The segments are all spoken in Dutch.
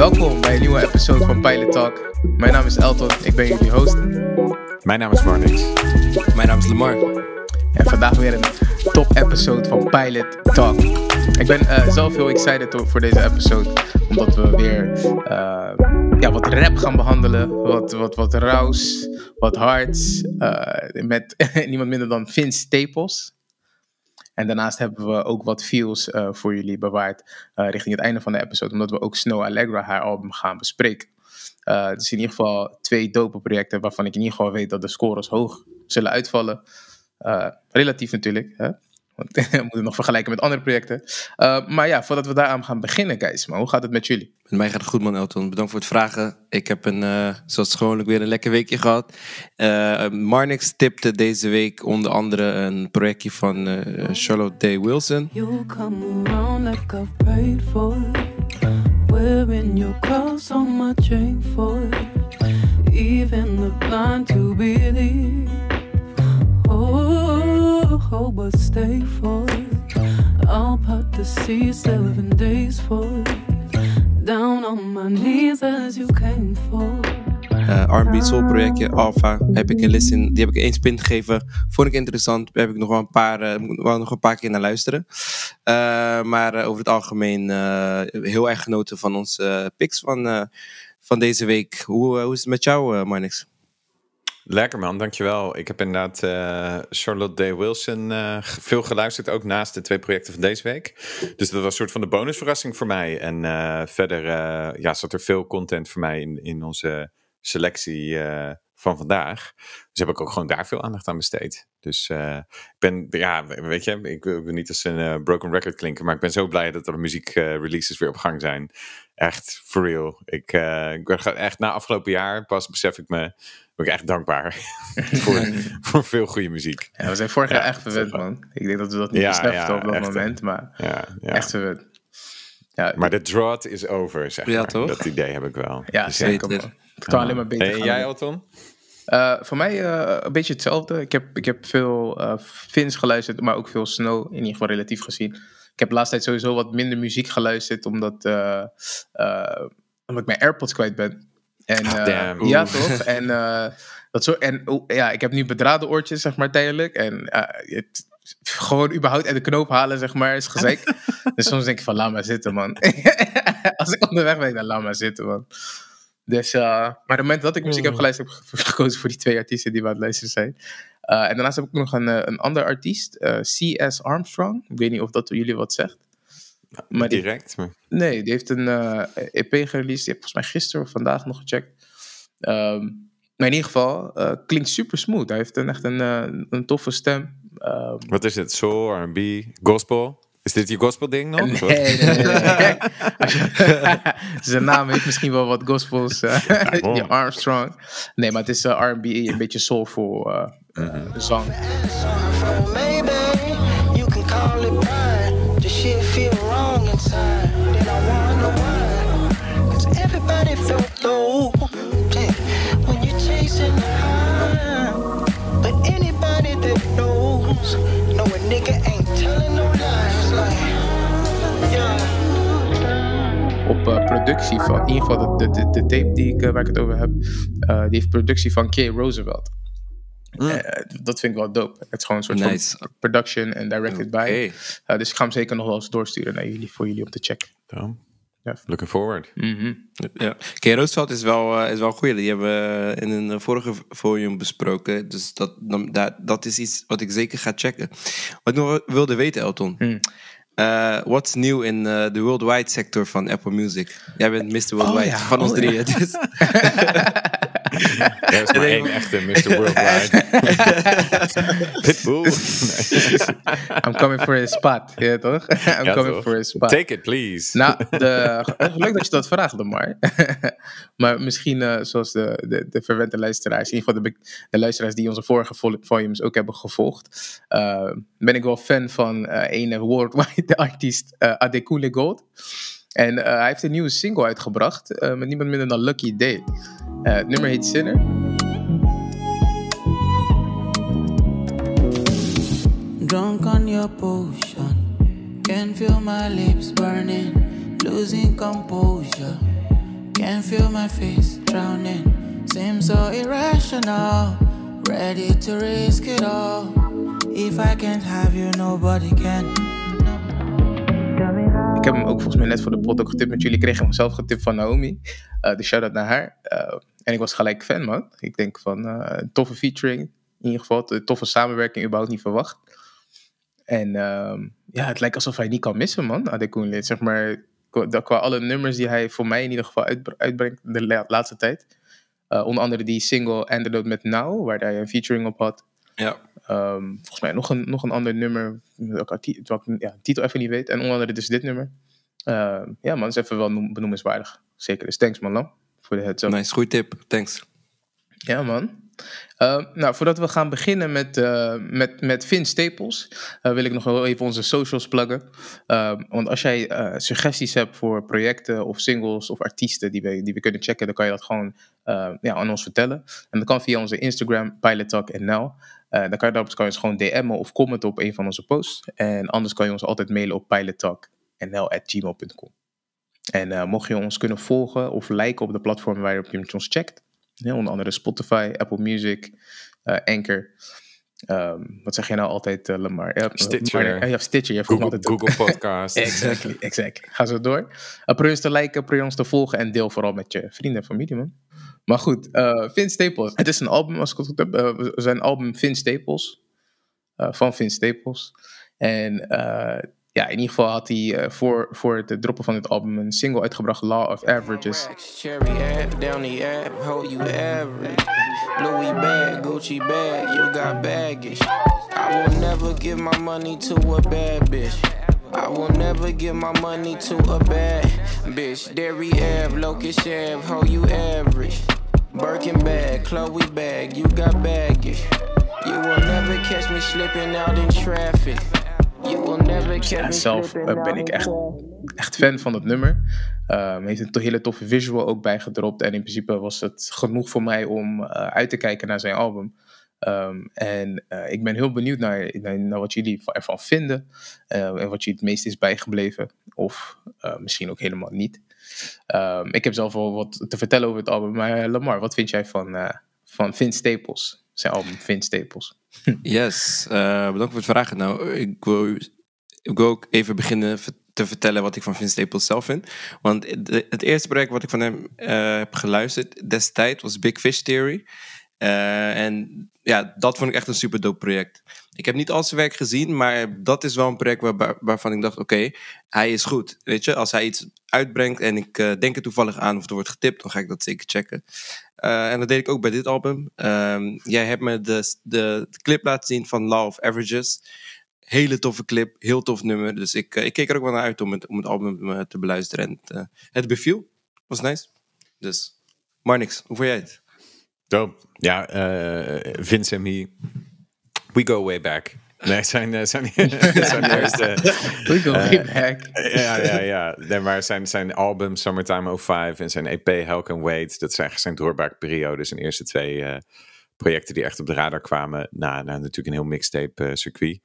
Welkom bij een nieuwe episode van Pilot Talk. Mijn naam is Elton, ik ben jullie host. Mijn naam is Marnix. Mijn naam is Lamar. En vandaag weer een top episode van Pilot Talk. Ik ben uh, zelf heel excited voor deze episode, omdat we weer uh, ja, wat rap gaan behandelen, wat, wat, wat raus, wat hards, uh, met niemand minder dan Vince Staples. En daarnaast hebben we ook wat feels uh, voor jullie bewaard uh, richting het einde van de episode, omdat we ook Snow Allegra haar album gaan bespreken. Is in ieder geval twee dope projecten waarvan ik in ieder geval weet dat de scores hoog zullen uitvallen. relatief natuurlijk, hè? Want we moeten nog vergelijken met andere projecten. maar ja, voordat we daaraan gaan beginnen, guys, maar hoe gaat het met jullie? Met mij gaat het goed, man, Elton. Bedankt voor het vragen. Ik heb een, uh, zoals gewoonlijk, weer een lekker weekje gehad. Uh, Marnix tipte deze week onder andere een projectje van uh, Charlotte Day Wilson. You come around like I've prayed for. Wearing your cross on my chain for. Even the blind to believe. Oh but stay for. I'll part the sea seven days for. Down on my knees as you came for. Uh, R&B soul projectje Alpha heb ik een listen, die heb ik één spin gegeven. Vond ik interessant. Daar heb ik nog wel een paar, uh, wel nog een paar keer naar luisteren. Uh, maar over het algemeen heel erg genoten van onze picks van, van deze week. Hoe, hoe is het met jou, Marnix? Lekker man, dankjewel. Ik heb inderdaad uh, Charlotte Day Wilson uh, veel geluisterd, ook naast de twee projecten van deze week. Dus dat was een soort van de bonusverrassing voor mij. En uh, verder ja, zat er veel content voor mij in, in onze selectie van vandaag. Dus heb ik ook gewoon daar veel aandacht aan besteed. Dus ik ben, ja, weet je, ik wil niet als een broken record klinken, maar ik ben zo blij dat er muziekreleases weer op gang zijn. Echt, for real. Ik, ik ben echt na afgelopen jaar pas besef ik me ben ik echt dankbaar voor, voor veel goede muziek. Ja, we zijn vorig jaar echt verwend, man. Ik denk dat we dat niet ja, beseften op dat moment, maar echt verwend. Ja, maar de drought is over, zeg ja, maar. Toch? Dat idee heb ik wel. Ja, dus zeker. Het kan alleen maar beter En jij, Alton? Uh, voor mij uh, een beetje hetzelfde. Ik heb, ik heb veel uh, Fins geluisterd, maar ook veel Snow, in ieder geval relatief gezien. Ik heb de laatste tijd sowieso wat minder muziek geluisterd, omdat, omdat ik mijn AirPods kwijt ben. En, oh, uh, ja, toch? En, uh, dat soort, en oh, ja, ik heb nu bedraden oortjes, zeg maar, tijdelijk. En uh, het, gewoon überhaupt uit de knoop halen, zeg maar, is gezegd. dus soms denk ik van, laat maar zitten, man. Als ik onderweg ben, dan laat maar zitten, man. Dus, maar op het moment dat ik muziek heb mm. geluisterd, heb ik gekozen voor die twee artiesten die we aan het luisteren zijn. en daarnaast heb ik nog een, een ander artiest, C.S. Armstrong. Ik weet niet of dat jullie wat zegt. Maar direct? maar... Nee, die heeft een uh, EP gereleased. Die heb volgens mij gisteren of vandaag nog gecheckt. Um, maar in ieder geval, uh, klinkt super smooth. Hij heeft een, echt een, uh, een toffe stem. Um, Wat is het? Soul, R&B, gospel? Is dit je gospel ding nog? Nee, nee, nee. nee. Zijn naam heeft misschien wel wat gospels. Uh, Armstrong. Nee, maar het is R&B, een beetje soulful uh, mm -hmm. zang. Uh, productie van, in ieder geval de, de, de tape die ik, uh, waar ik het over heb, uh, die heeft productie van K. Roosevelt. Mm. Uh, dat vind ik wel dope. Het is gewoon een soort nice. van production en directed okay. by. Uh, dus ik ga hem zeker nog wel eens doorsturen naar jullie, voor jullie om te checken. Looking forward. Mm -hmm. ja. Kay Roosevelt is wel, uh, is wel goed. Die hebben we in een vorige volume besproken. Dus dat, dat, dat is iets wat ik zeker ga checken. Wat ik nog wilde weten, Elton. Mm. Uh, what's new in uh, de worldwide sector van Apple Music? Jij bent Mr. Worldwide oh, ja. van ons oh, drieën. Ja. Dus. Er is maar één echte Mr. Worldwide. Pitbull. I'm coming for a spot. Ja, toch? I'm ja, coming toch? for a spot. Take it, please. Nou, de, leuk dat je dat vraagt, maar. maar misschien, uh, zoals de, de, de verwente luisteraars, in ieder geval de, de luisteraars die onze vorige volumes ook hebben gevolgd, uh, ben ik wel fan van uh, een worldwide artiest, Adekunle Gold. En uh, hij heeft een nieuwe single uitgebracht uh, met niemand minder dan Lucky Day. Uh, het nummer heet Sinner. Drunk on your potion, can feel my lips burning, losing composure. can feel my face drowning. Seems so irrational. Ready to risk it all. If I can't have you, nobody can. Ik heb hem ook volgens mij net voor de pot ook getipt met jullie. Ik kreeg hem zelf getipt van Naomi. Uh, de shout-out naar haar. Uh, en ik was gelijk fan, man. Ik denk van uh, toffe featuring. In ieder geval, toffe samenwerking überhaupt niet verwacht. En uh, ja, het lijkt alsof hij niet kan missen, man. Adekunle. Zeg maar, qua alle nummers die hij voor mij in ieder geval uitbrengt de laatste tijd. Onder andere die single Antidote met Now, waar hij een featuring op had. Ja. Um, volgens mij nog een, nog een ander nummer, wat ik ja, titel even niet weet. En onder andere dus dit nummer. Uh, ja man, is even wel benoemenswaardig. Zeker, dus thanks man, voor de heads up. Nice, goede tip, thanks. Ja man. Uh, nou, voordat we gaan beginnen met, uh, met, met Vin Staples, uh, wil ik nog wel even onze socials pluggen. want als jij suggesties hebt voor projecten of singles of artiesten die we, die we kunnen checken, dan kan je dat gewoon ja, aan ons vertellen. En dat kan via onze Instagram, PilotTalkNL. Dan kan je, dat kan je gewoon DM'en of commenten op een van onze posts. En anders kan je ons altijd mailen op pilottalknl.gmail.com. En mocht je ons kunnen volgen of liken op de platformen waar je ons checkt, onder andere Spotify, Apple Music, uh, Anchor. Um, wat zeg je nou altijd, uh, Lamar? Ja, Stitcher. ja, Stitcher. Je Google, altijd Google Podcast. exactly, exactly. Ga zo door. Uh, probeer ons te liken, probeer ons te volgen en deel vooral met je vrienden en familie, man. Maar goed, uh, Vince Staples. Het is een album, als ik het goed heb. Uh, zijn album Vince Staples. van Vince Staples. En ja, in ieder geval had hij uh, voor, voor het droppen van dit album een single uitgebracht, Law of Averages. Cherry app, down the app, hold you average. Louis bag, Gucci bag, you got baggage. I will never give my money to a bad bitch. I will never give my money to a bad bitch. Dairy Ave, Locust Ave, hold you average. Birkin bag, Chloe bag, you got baggage. You will never catch me slipping out in traffic. Ja, zelf uh, ben ik echt, echt fan van het nummer. Um, heeft een hele toffe visual ook bijgedropt. En in principe was het genoeg voor mij om uh, uit te kijken naar zijn album. Um, en uh, ik ben heel benieuwd naar, naar, naar wat jullie ervan vinden. en wat je het meest is bijgebleven. Of misschien ook helemaal niet. Um, ik heb zelf wel wat te vertellen over het album. Maar Lamar, wat vind jij van, van Vince Staples? Zijn album Vince Staples. yes, uh, bedankt voor het vragen. Nou, ik wil, ik wil ook even beginnen te vertellen wat ik van Vince Staples zelf vind. Want het eerste project wat ik van hem uh, heb geluisterd destijds was Big Fish Theory. Uh, en ja, dat vond ik echt een super dope project. Ik heb niet al zijn werk gezien, maar dat is wel een project waar, waarvan ik dacht: oké, hij is goed. Weet je, als hij iets uitbrengt en ik denk er toevallig aan of er wordt getipt, dan ga ik dat zeker checken. Uh, en dat deed ik ook bij dit album. Um, jij hebt me de, de, clip laten zien van Law of Averages. Hele toffe clip, heel tof nummer. Dus ik, ik keek er ook wel naar uit om het, om het album te beluisteren. En het, beviel. Was nice. Dus, maar niks. Hoe vond jij het? Dope. Ja, Vince en me, we go way back. Nee, zijn, eh, zijn, zijn eerste... We go way back. ja, ja, ja. Nee, maar zijn, zijn album Summertime 05 en zijn EP Hell Can Wait, dat zijn zijn doorbraakperiodes. Zijn eerste twee uh, projecten die echt op de radar kwamen na, na natuurlijk een heel mixtape circuit.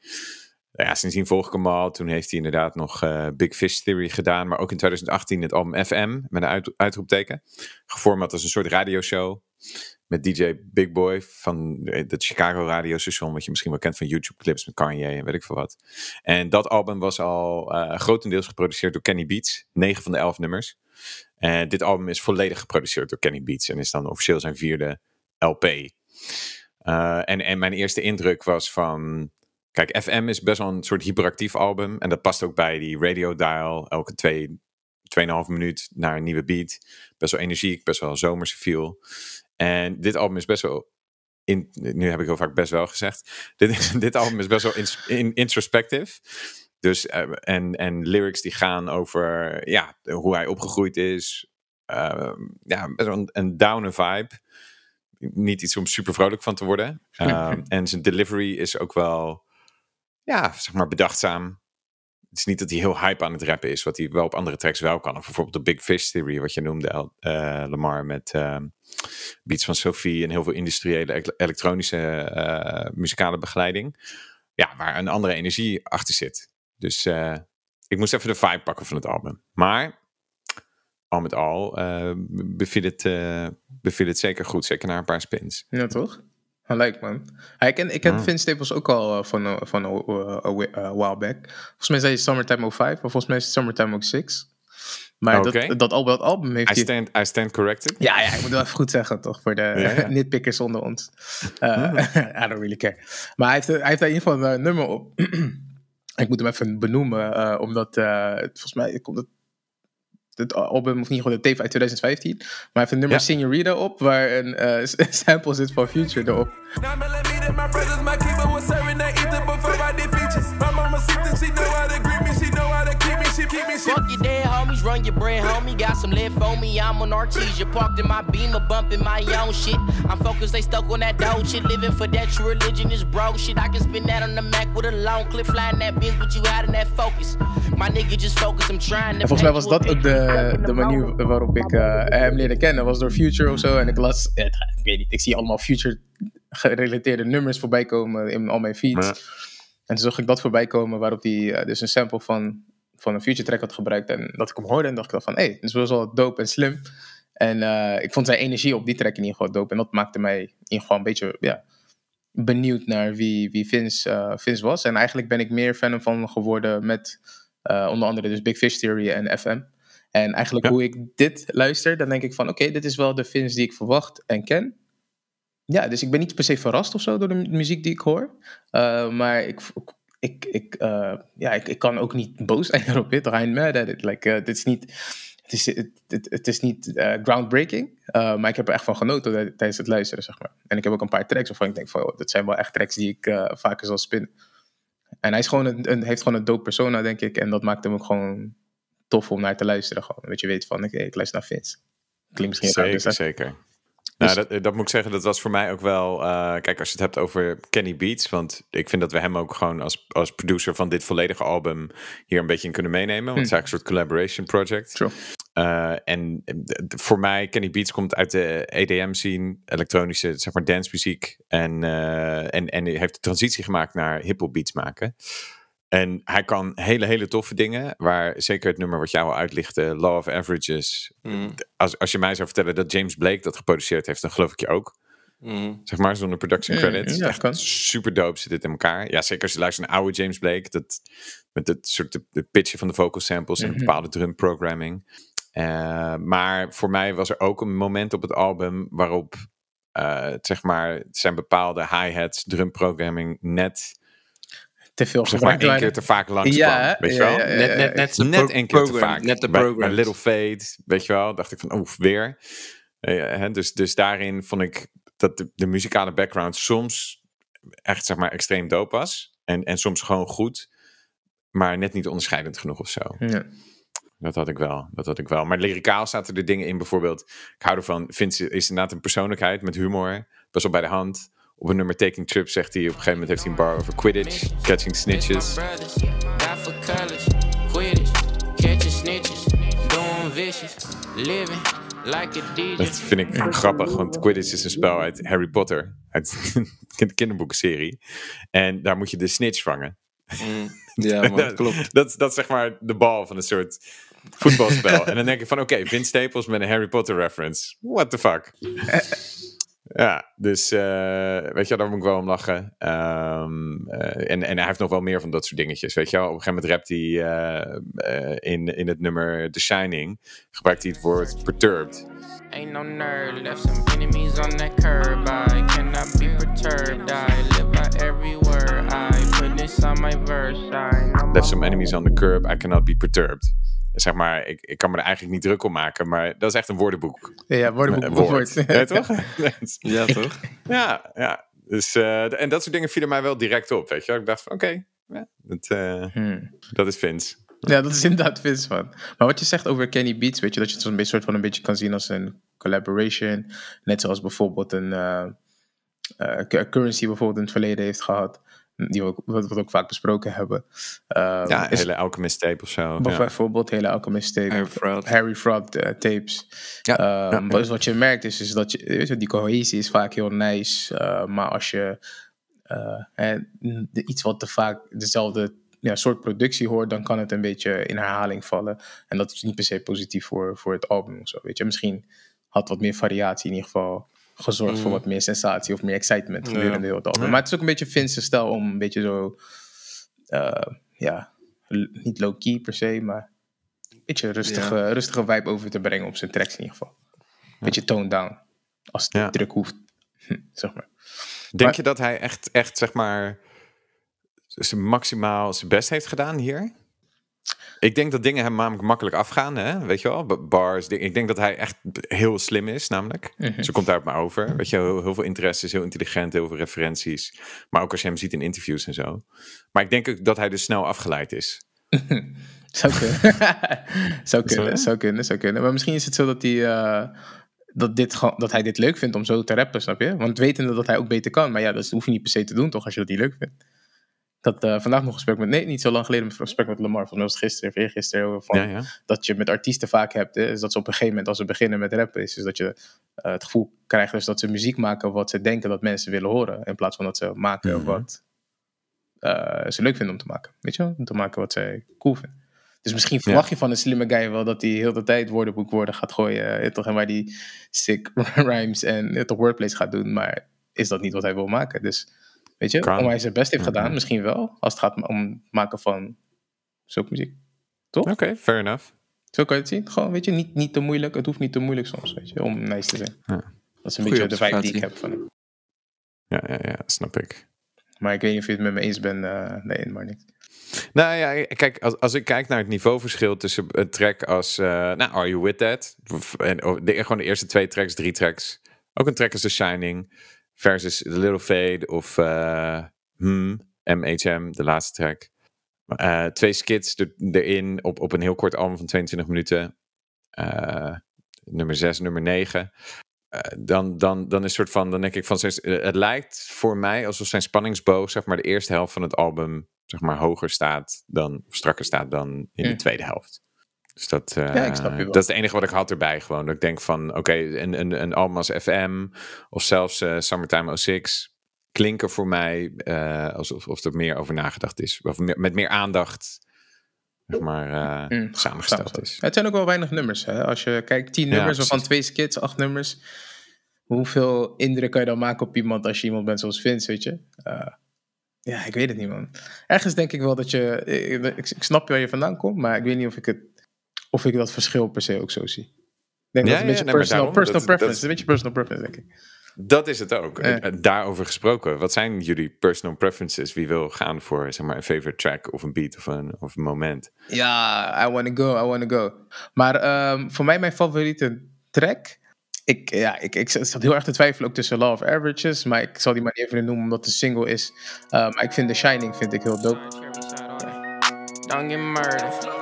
Ja, sindsdien volg ik hem al. Toen heeft hij inderdaad nog Big Fish Theory gedaan. Maar ook in 2018 het album FM met een uit, uitroepteken. Geformat als een soort radioshow met DJ Big Boy van het Chicago radiostation, wat je misschien wel kent van YouTube clips met Kanye en weet ik veel wat. En dat album was al uh, grotendeels geproduceerd door Kenny Beats, 9 van de 11 nummers. En dit album is volledig geproduceerd door Kenny Beats en is dan officieel zijn vierde LP. Uh, en, en mijn eerste indruk was van. Kijk, FM is best wel een soort hyperactief album. En dat past ook bij die radio dial. Elke twee, 2,5 minuut naar een nieuwe beat. Best wel energiek, best wel zomerse feel. En dit album is best wel. In, nu heb ik heel vaak best wel gezegd. Dit, dit album is best wel in, in, introspective. Dus, uh, en, en lyrics die gaan over ja, hoe hij opgegroeid is. Uh, ja, best wel een, een downer vibe. Niet iets om super vrolijk van te worden. Uh, en zijn delivery is ook wel, ja, zeg maar bedachtzaam het is niet dat hij heel hype aan het rappen is, wat hij wel op andere tracks wel kan. Of bijvoorbeeld de Big Fish Theory, wat je noemde, uh, Lamar, met uh, beats van Sophie en heel veel industriële elektronische uh, muzikale begeleiding. Ja, waar een andere energie achter zit. Dus ik moest even de vibe pakken van het album. Maar al met al beviel, het, beviel het zeker goed. Zeker na een paar spins. Ja, toch? Leuk man. ik ken, ik ken ja. Vince Staples ook al van, van een while back. Volgens mij zei je Summertime 05, maar volgens mij is het Summertime 06. Maar okay. dat, dat, album, dat album heeft I stand, I stand corrected. Ja, ja, ik moet wel even goed zeggen, toch? Voor de nitpickers onder ons. Uh, I don't really care. Maar hij heeft, hij heeft daar in ieder geval een nummer op. ik moet hem even benoemen, uh, omdat uh, volgens mij komt het het album, of niet gewoon de tape uit 2015. Maar hij heeft een nummer ja. Signorita op, waar een uh, sample zit van Future erop. Fuck your dead homies, run your bread, homie. Got some lead for me, I'm on Artesia. Parked in my beamer, bumping my own shit. I'm focused, they stuck on that dope shit. Living for that true religion is broke shit. I can spin that on the Mac with a long clip, flying that bitch, but you had in that focus. My nigga just focus, I'm trying to. En volgens mij was dat ook de, de manier waarop ik uh, hem leerde kennen. Was door Future of zo. En ik las, ik weet niet, ik zie allemaal Future gerelateerde nummers voorbij komen in al mijn feeds. Ja. En toen zag ik dat voorbij komen waarop hij uh, dus een sample van van een future track had gebruikt. En dat ik hem hoorde en dacht ik van, hé, hey, dit is wel dope en slim. En uh, ik vond zijn energie op die track in ieder geval dope. En dat maakte mij in geval een beetje ja, benieuwd naar wie, wie Vince, uh, Vince was. En eigenlijk ben ik meer fan van geworden met uh, onder andere dus Big Fish Theory en FM. En eigenlijk ja. hoe ik dit luister, dan denk ik van oké, okay, dit is wel de Vince die ik verwacht en ken. Ja, dus ik ben niet per se verrast of zo door de muziek die ik hoor. maar ik, ik, ik, uh, ja, ik, ik kan ook niet boos zijn erop. It. I'm mad at it. Like, uh, dit is niet, het is, het, het, het is niet uh, groundbreaking, maar ik heb er echt van genoten tijdens het luisteren, zeg maar. En ik heb ook een paar tracks waarvan ik denk van, oh, dat zijn wel echt tracks die ik vaker zal spinnen. En hij is gewoon een, een, heeft gewoon een dope persona, denk ik. En dat maakt hem ook gewoon tof om naar te luisteren. Gewoon. Dat je weet van, ik, ik luister naar Vince. Klinkt misschien zeker, raar, dus, zeker. Nou, dus- dat, dat, moet ik zeggen, dat was voor mij ook wel. Uh, kijk, als je het hebt over Kenny Beats. Want ik vind dat we hem ook gewoon als, als producer van dit volledige album hier een beetje in kunnen meenemen. Want het is hmm. eigenlijk een soort collaboration project. True. Uh, en voor mij, Kenny Beats komt uit de EDM-scene, elektronische, zeg maar, dancemuziek. En, uh, en, en heeft de transitie gemaakt naar hip-hop beats maken. En hij kan hele, hele toffe dingen. Waar zeker het nummer wat jou al uitlichtte, Law of Averages. Mm. Als, als je mij zou vertellen dat James Blake dat geproduceerd heeft, dan geloof ik je ook. Mm. Zeg maar, zonder production credits. Ja, Echt super dope zit dit in elkaar. Ja, zeker als je luistert naar oude James Blake. Dat, met het soort de, de pitchen van de vocal samples en een mhm. bepaalde drum programming. Uh, maar voor mij was er ook een moment op het album waarop, uh, zeg maar, zijn bepaalde hi-hats, drum programming net te veel zeg maar één keer te vaak langs ja, weet je wel? net, net, net, net één keer te vaak. Net de bij, bij Little Fade, weet je wel, dacht ik van, oef, weer. Uh, dus, dus daarin vond ik dat de, de, muzikale background soms echt, zeg maar, extreem dope was. En, en soms gewoon goed, maar net niet onderscheidend genoeg of zo. Ja. Dat had ik wel, dat had ik wel. Maar lyricaal zaten er dingen in, bijvoorbeeld, ik hou ervan, Vince is inderdaad een persoonlijkheid met humor, best wel bij de hand. Op een nummer Taking Trips zegt hij op een gegeven moment heeft hij een bar over Quidditch, catching snitches. Dat vind ik grappig, want Quidditch is een spel uit Harry Potter, uit de kinderboekenserie. En daar moet je de snitch vangen. Mm, ja, man, klopt. dat, dat is zeg maar de bal van een soort voetbalspel. en dan denk ik van, oké, okay, Vince Staples met een Harry Potter reference. What the fuck? Ja, dus uh, weet je, daar moet ik wel om lachen. Um, uh, en, en hij heeft nog wel meer van dat soort dingetjes. Weet je wel, op een gegeven moment rapt hij uh, in, in het nummer The Shining, gebruikt hij het woord perturbed. Ain't no nerd, left some enemies on that curb. I cannot be perturbed. I live by every word. I put this on my verse. I left some enemies on the curb. I cannot be perturbed zeg maar, ik, ik kan me er eigenlijk niet druk om maken, maar dat is echt een woordenboek. Ja, woordenboek. Woord. Ja, toch? ja, toch? Ja, ja. Dus, uh, en dat soort dingen vielen mij wel direct op, weet je. Ik dacht van, oké, okay, ja, dat, uh, hmm. dat is Vince. Ja, dat is inderdaad Vince, man. Maar wat je zegt over Kenny Beats, weet je, dat je het zo'n beetje, soort van een beetje kan zien als een collaboration. Net zoals bijvoorbeeld een uh, Currency bijvoorbeeld in het verleden heeft gehad die we, wat we ook vaak besproken hebben. Uh, ja, is, hele Alchemist tape of zo. Bijvoorbeeld hele Alchemist tape. Harry Fraud. Harry Fraud uh, tapes. Ja, um, ja, Dus wat je merkt is, is dat je, weet je, die cohesie is vaak heel nice. Uh, maar als je iets wat te vaak dezelfde ja, soort productie hoort, dan kan het een beetje in herhaling vallen. En dat is niet per se positief voor, voor het album of zo. Weet je, misschien had wat meer variatie in ieder geval gezorgd voor Mm. wat meer sensatie of meer excitement Ja. gedurende heel het album. Maar het is ook een beetje Vince's stijl om een beetje zo, eh, ja, niet low-key per se, maar een beetje rustige, rustige vibe over te brengen op zijn tracks in ieder geval. Een beetje toned down, als het Ja. druk hoeft, zeg maar. Denk Maar- je dat hij echt, echt, zeg maar, zijn maximaal zijn best heeft gedaan hier? Ik denk dat dingen hem namelijk makkelijk afgaan, hè? weet je wel? Bars, ik denk dat hij echt heel slim is, namelijk. Mhm. Zo komt hij op me over. Weet je, heel, heel veel interesses, heel intelligent, heel veel referenties. Maar ook als je hem ziet in interviews en zo. Maar ik denk ook dat hij dus snel afgeleid is. Zou kunnen. zou kunnen, Zo? zou kunnen, zou kunnen. Maar misschien is het zo dat hij, eh, dat, dit dat hij dit leuk vindt om zo te rappen, snap je? Want wetende dat hij ook beter kan. Maar ja, dat hoef je niet per se te doen, toch? Als je dat niet leuk vindt. Had eh, vandaag nog een gesprek met, nee, niet zo lang geleden, een gesprek met Lamar. Mij was het gisteren of eergisteren. over Van, Ja, ja. Dat je met artiesten vaak hebt, hè, is dat ze op een gegeven moment, als ze beginnen met rappen, is, is dat je eh, het gevoel krijgt dus dat ze muziek maken wat ze denken dat mensen willen horen. In plaats van dat ze maken Mhm. wat eh, ze leuk vinden om te maken. Weet je wel? Om te maken wat zij cool vinden. Dus misschien verwacht je van een slimme guy wel dat hij heel de tijd woordenboekwoorden gaat gooien. toch, en waar die sick rhymes en toch wordplays gaat doen. Maar is dat niet wat hij wil maken? Dus weet je, Kan. om hij zijn best heeft Mhm. gedaan, misschien wel. Als het gaat om het maken van zulke muziek. Toch? Oké, fair enough. Zo kan je het zien. Gewoon, weet je, niet, niet te moeilijk. Het hoeft niet te moeilijk soms, weet je, om nice te zijn. Ja. Dat is een Goeie beetje de vibe die ik heb van hem. Ja, ja, ja, snap ik. Maar ik weet niet of je het met me eens bent. eh, nee, maar niet. Nou ja, kijk, als, als ik kijk naar het niveauverschil tussen een track als, eh, nou, Are You With That? En de, gewoon de eerste twee tracks, drie tracks. Ook een track als The Shining versus The Little Fade of eh, hmm, MHM, de laatste track. Eh, twee skits er, erin op, op een heel kort album van 22 minuten. Eh, nummer 6, nummer 9. dan, dan, dan is soort van, dan denk ik van, het lijkt voor mij alsof zijn spanningsboog, zeg maar, de eerste helft van het album, zeg maar, hoger staat dan, strakker staat dan in de Hmm. tweede helft. Dus dat, Ja, ik snap je wel. dat is het enige wat ik had erbij gewoon. Dat ik denk van, oké, een, een, een album als FM of zelfs eh, Summertime 06 klinken voor mij eh, alsof of er meer over nagedacht is. Of meer- met meer aandacht, zeg maar, Mm, samengesteld is. Het zijn ook wel weinig nummers. Hè? Als je kijkt, tien Ja, nummers, waarvan precies. twee skits, acht nummers. Hoeveel indruk kan je dan maken op iemand als je iemand bent zoals Vince, weet je? Ja, ik weet het niet, man. Ergens denk ik wel dat je... Ik, ik, ik snap waar je vandaan komt, maar ik weet niet of ik, het, of ik dat verschil per se ook zo zie. Ik denk Ja, dat het een ja, beetje nee, personal, daarom, personal dat- dat preference. is- Een beetje personal preference, denk ik. Dat is het ook. Ja. En Daarover gesproken, wat zijn jullie personal preferences? Wie wil gaan voor zeg maar, een favorite track of een beat of een, of een moment? Ja, I wanna go, I wanna go. Maar ehm, voor mij mijn favoriete track... Ik, ja, ik, ik zat heel erg te twijfelen ook tussen Law of Averages. Maar ik zal die maar niet even noemen omdat het een single is. Uh, maar ik vind The Shining vind ik heel dope. Don't get murdered.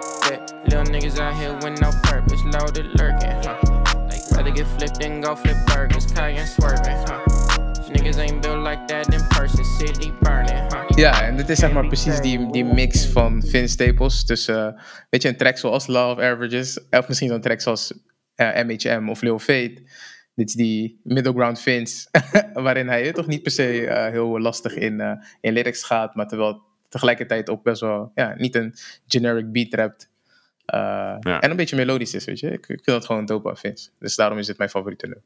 Little niggas out here with no purpose, loaded lurking, huh? Rather get flipped than go flip burgers, cayenne swerving, huh? Niggas ain't built like that in city burning? Ja, en dit is zeg maar precies die, die mix van Vince Staples. tussen, weet je, een track zoals of Averages. Of misschien zo'n track zoals eh, MHM of Lil Fate. Dit is die middle ground Vince. waarin hij toch niet per se eh, heel lastig in, in lyrics gaat. Maar terwijl tegelijkertijd ook best wel, ja, niet een generic beat rapt. Eh, Ja. En een beetje melodisch is, weet je. Ik, ik vind dat gewoon dope Vince. Dus daarom is dit mijn favoriete nummer.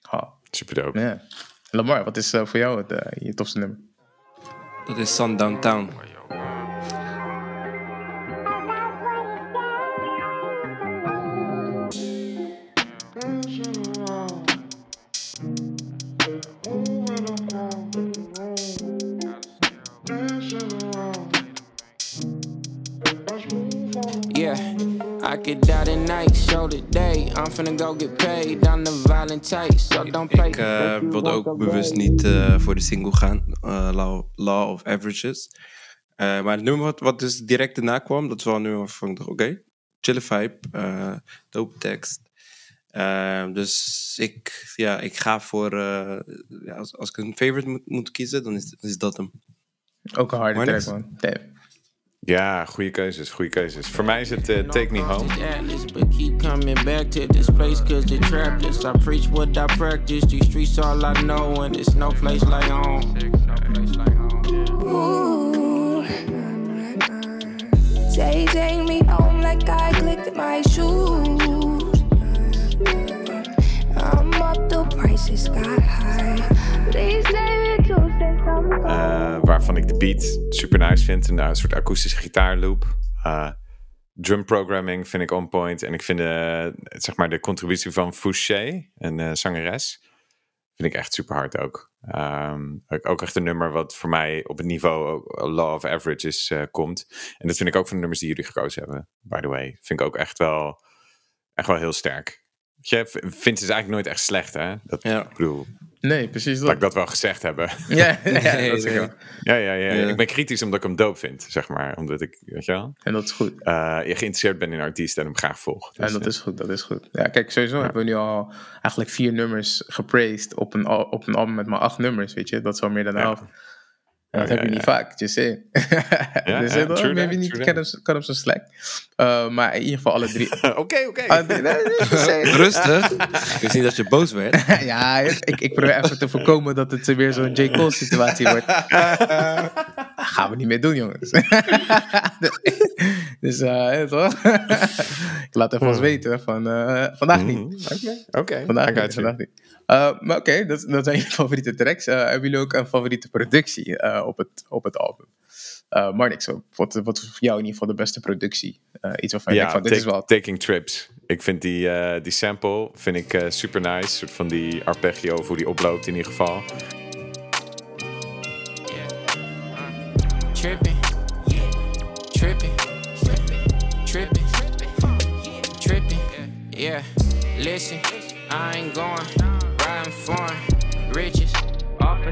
Ha, Super dope. ja. Lamar, wat is eh, voor jou het, eh, je tofste nummer? Dat is Sundown Town. I'm finna go get paid on the so don't play. Ik eh, wilde ook bewust niet eh, voor de single gaan, eh, Law, Law of Averages. Eh, maar het nummer wat, wat dus direct daarna kwam, dat is wel een nummer waarvan ik dacht, oké, chille vibe, eh dope tekst. Dus ik, ja, ik ga voor, eh, ja, als, als ik een favorite moet, moet kiezen, dan is, is dat hem. Ook een harde track, man. Damn. Ja, goede keuzes, goede keuzes. Voor mij is het eh, Take Me Home. Atlas, but keep coming back to this place cause they trapped us. I preach what I practice. These streets all I know, and it's no place like home. They take me home like I clicked my shoes. I'm up, the prices got high. Please save Eh, waarvan ik de beat super nice vind. Een, soort akoestische gitaarloop. Eh, drum programming vind ik on point. En ik vind eh, zeg maar de contributie van Fouché, een zangeres, vind ik echt super hard ook. Ehm, ook- ook echt een nummer wat voor mij op het niveau Law of Averages komt. En dat vind ik ook van de nummers die jullie gekozen hebben, by the way. Vind ik ook echt wel, echt wel heel sterk. Je vindt het dus eigenlijk nooit echt slecht, hè? Dat, Ja. Ik bedoel, Nee, precies laat ik dat. dat wel gezegd hebben. Ja, ja, Nee, dat wel. Ja, ja, ja, Ja. Ik ben kritisch omdat ik hem dope vind, zeg maar. Omdat ik, weet je wel, En dat is goed. eh, je geïnteresseerd bent in artiest en hem graag volgt. Dus, En dat eh, is goed, dat is goed. Ja, kijk, sowieso hebben we nu al eigenlijk vier nummers gepraised op een, al- op een album met maar acht nummers, weet je. Dat is al meer dan de Ja. helft. Dat Ja, heb je niet vaak, saying. Ja, dus ja, that, niet, cut hem, cut hem some slack. Uh, maar in ieder geval alle drie. Oké, oké. Rustig. Ik wist niet dat je boos werd. ja, ik, ik probeer even te voorkomen dat het weer zo'n J. Cole situatie wordt. Gaan we niet meer doen, jongens. dus, eh, ja, toch? ik laat even ons weten van eh, vandaag niet. Mhm. Oké. Vandaag niet, got you. vandaag niet. Uh, maar oké, dat, dat zijn je favoriete tracks. Uh, hebben jullie ook een favoriete productie uh, op, het, op het album? Uh, Marnix, wat, wat is voor jou in ieder geval de beste productie? Uh, iets waarvan je Ja, van, dit take- is wel... Taking Trips. Ik vind die, eh, die sample vind ik eh, super nice. Een soort van die arpeggio, of hoe die oploopt in ieder geval. Tripping, tripping, tripping, tripping. Yeah, listen, I ain't going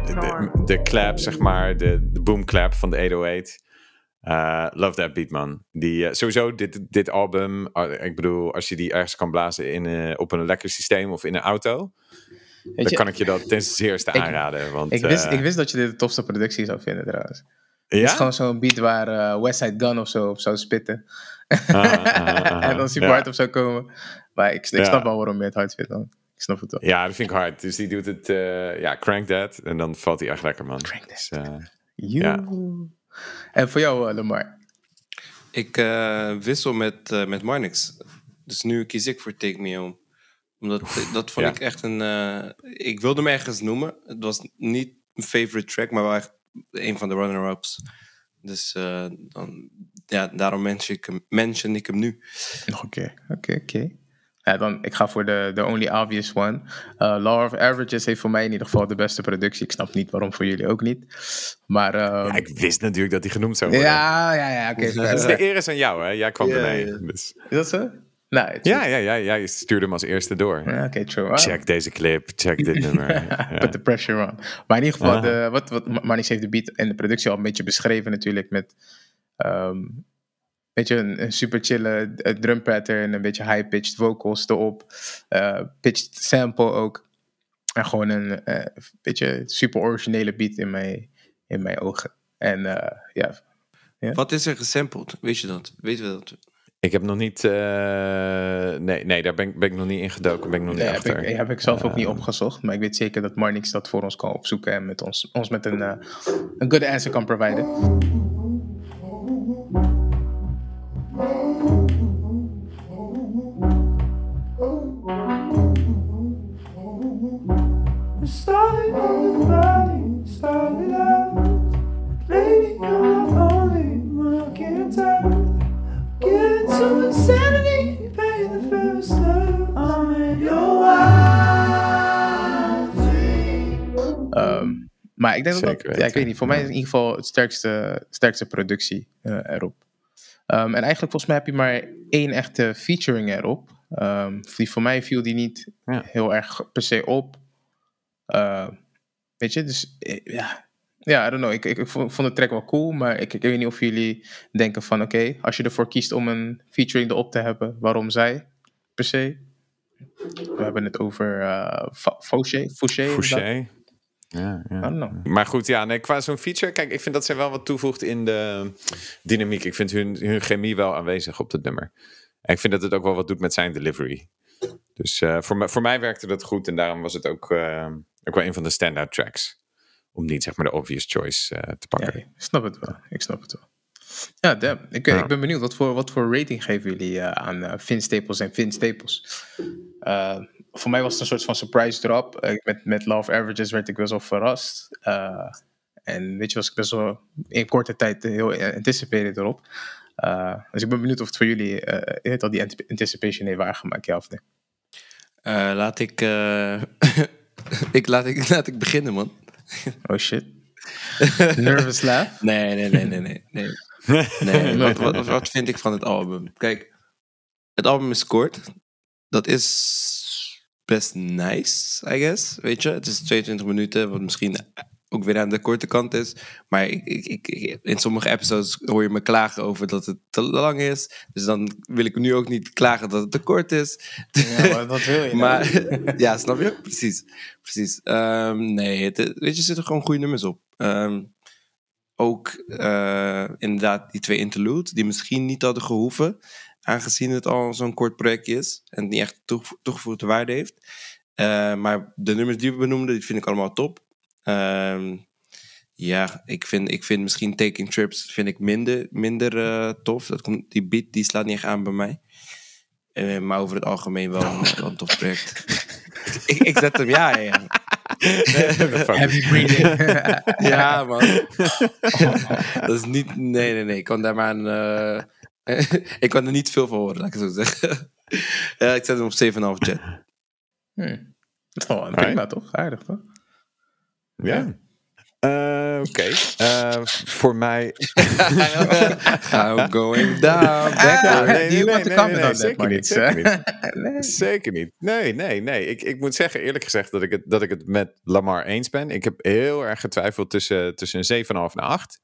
De, de clap, zeg maar, de, de boom clap van de 808. Eh, love that beat, man. Die, eh, sowieso, dit, dit album, eh, ik bedoel, als je die ergens kan blazen in, op een lekker systeem of in een auto, Weet dan je, kan ik je dat ten zeerste Ik- aanraden. Want, ik, wist, ik wist dat je dit de tofste productie zou vinden trouwens. ja? Het is gewoon zo'n beat waar uh, Westside Gun of zo op zou spitten. Ah, ah, ah, en dan super ja. hard op zou komen. Maar ik, ik Ja. snap wel waarom je het hard vindt dan. Ik snap het wel. Ja, dat vind ik hard. Dus die doet het, eh, ja, crank that. En dan valt hij echt lekker, man. Crank that. Dus, eh, You. En voor jou, uh, Lamar? Ik eh, wissel met, eh, met Marnix. Dus nu kies ik voor Take Me Home. Omdat eh, dat vond ja. ik echt een... eh, ik wilde hem ergens noemen. Het was niet mijn favorite track, maar wel echt een van de runner-ups. Dus eh, dan, ja, daarom mention ik hem, mention ik hem nu. Oké, oké, oké. Ja, dan, ik ga voor de, de only obvious one. Uh, Law of Averages heeft voor mij in ieder geval de beste productie. Ik snap niet waarom voor jullie ook niet. Maar uh, ja, ik wist natuurlijk dat hij genoemd zou worden. ja, ja, ja, oké. fair, Dus de eer is aan jou, hè? Jij kwam Ja, ermee. Dus. Is dat zo? Nou, Ja, ja, ja, ja, je stuurde hem als eerste door. Ja, Oké, true. Ah. Check deze clip, check dit nummer. Ja. Put the pressure on. Maar in ieder geval, Ah. de, wat, wat Manix heeft de beat en de productie al een beetje beschreven natuurlijk met... ehm weet je, een, een super chille eh, drum pattern, een beetje high-pitched vocals erop, eh, pitched sample ook. En gewoon een eh, beetje super originele beat in mijn, in mijn ogen. En eh, ja, Wat is er gesampled? Weet je dat? Weten we dat? Ik heb nog niet... eh, nee, nee, daar ben ik, ben ik nog niet in gedoken. Ben ik nog niet nee, heb, achter. ik, heb ik zelf ook niet Eh, opgezocht. Maar ik weet zeker dat Marnix dat voor ons kan opzoeken en met ons, ons met een, een good answer kan providen. Starting on the body, started out. Lady, you're the only I can tell. Given to insanity, pay the first step. I'm in your wild dream. Maar ik denk dat dat, Zeker ja, ik weet niet, voor mij is in ieder geval het sterkste, sterkste productie eh, erop. Ehm, en eigenlijk volgens mij heb je maar één echte featuring erop. Ehm, die voor mij viel die niet Ja. heel erg per se op. Ehm, weet je, dus eh, ja. Ja, I don't know. Ik, ik, ik vond de track wel cool, maar ik, ik weet niet of jullie denken van... Oké, als je ervoor kiest om een featuring erop te hebben, waarom zij per se? We hebben het over uh, Fauché. Fauché. Ja, ja. I don't know. Maar goed, ja, nee, qua zo'n feature, kijk, ik vind dat zij wel wat toevoegt in de dynamiek. Ik vind hun, hun chemie wel aanwezig op het nummer. En ik vind dat het ook wel wat doet met zijn delivery. Dus eh, voor, mij- voor mij werkte dat goed en daarom was het ook, eh, ook wel een van de standout tracks. Om niet zeg maar de obvious choice eh, te pakken. Ja, ik snap het wel. Ik snap het wel. Ja, damn. Ik, Ja. ik ben benieuwd, wat voor, wat voor rating geven jullie eh, aan eh Vince Staples en Vince Staples? Eh, voor mij was het een soort van surprise drop. Eh, met, met Love Averages werd ik best wel verrast. Eh, en weet je, was ik best wel in korte tijd heel eh, anticipated erop. Eh, dus ik ben benieuwd of het voor jullie eh, je weet al die ant- anticipation heeft waargemaakt, ja of nee. Eh, laat ik, eh, ik, laat ik... Laat ik beginnen, man. Oh shit. Nervous laugh. Nee, nee, nee, nee, nee. nee. Nee, wat, wat, wat vind ik van het album? Kijk, het album is kort. Dat is best nice, I guess. Weet je, het is 22 minuten, wat misschien ook weer aan de korte kant is. Maar ik, ik, ik, in sommige episodes hoor je me klagen over dat het te lang is. Dus dan wil ik nu ook niet klagen dat het te kort is. Ja, maar dat wil je. nou. Maar ja, snap je? Precies. Precies. Ehm, nee, het, weet je, er zitten gewoon goede nummers op. Ehm, ook eh, inderdaad die twee interludes, die misschien niet hadden gehoeven, aangezien het al zo'n kort project is en niet echt toege- toegevoegde waarde heeft. Eh, maar de nummers die we benoemden, die vind ik allemaal top. Ehm, ja, ik vind, ik vind misschien Taking Trips vind ik minder, minder eh, tof. Dat komt, die beat die slaat niet echt aan bij mij. Eh, maar over het algemeen wel een, wel een tof project. ik, ik zet hem, ja, ja, ja. Heavy breathing. Ja, man. dat is niet. Nee, nee, nee. Ik kan daar maar een. eh, ik kan er niet veel van horen, laat ik het zo zeggen. ja, ik zet hem op 7,5 jet. Hmm. Oh, prima toch? Aardig toch? Ja. Eh, Oké. Eh, voor mij. I'm going down. Back Ah, nee, nee, nee, nee, zeker niet, zeker niet. Nee, nee, nee. Ik, ik moet zeggen, eerlijk gezegd, dat ik het, dat ik het met Lamar eens ben. Ik heb heel erg getwijfeld tussen, tussen een 7,5 en 8.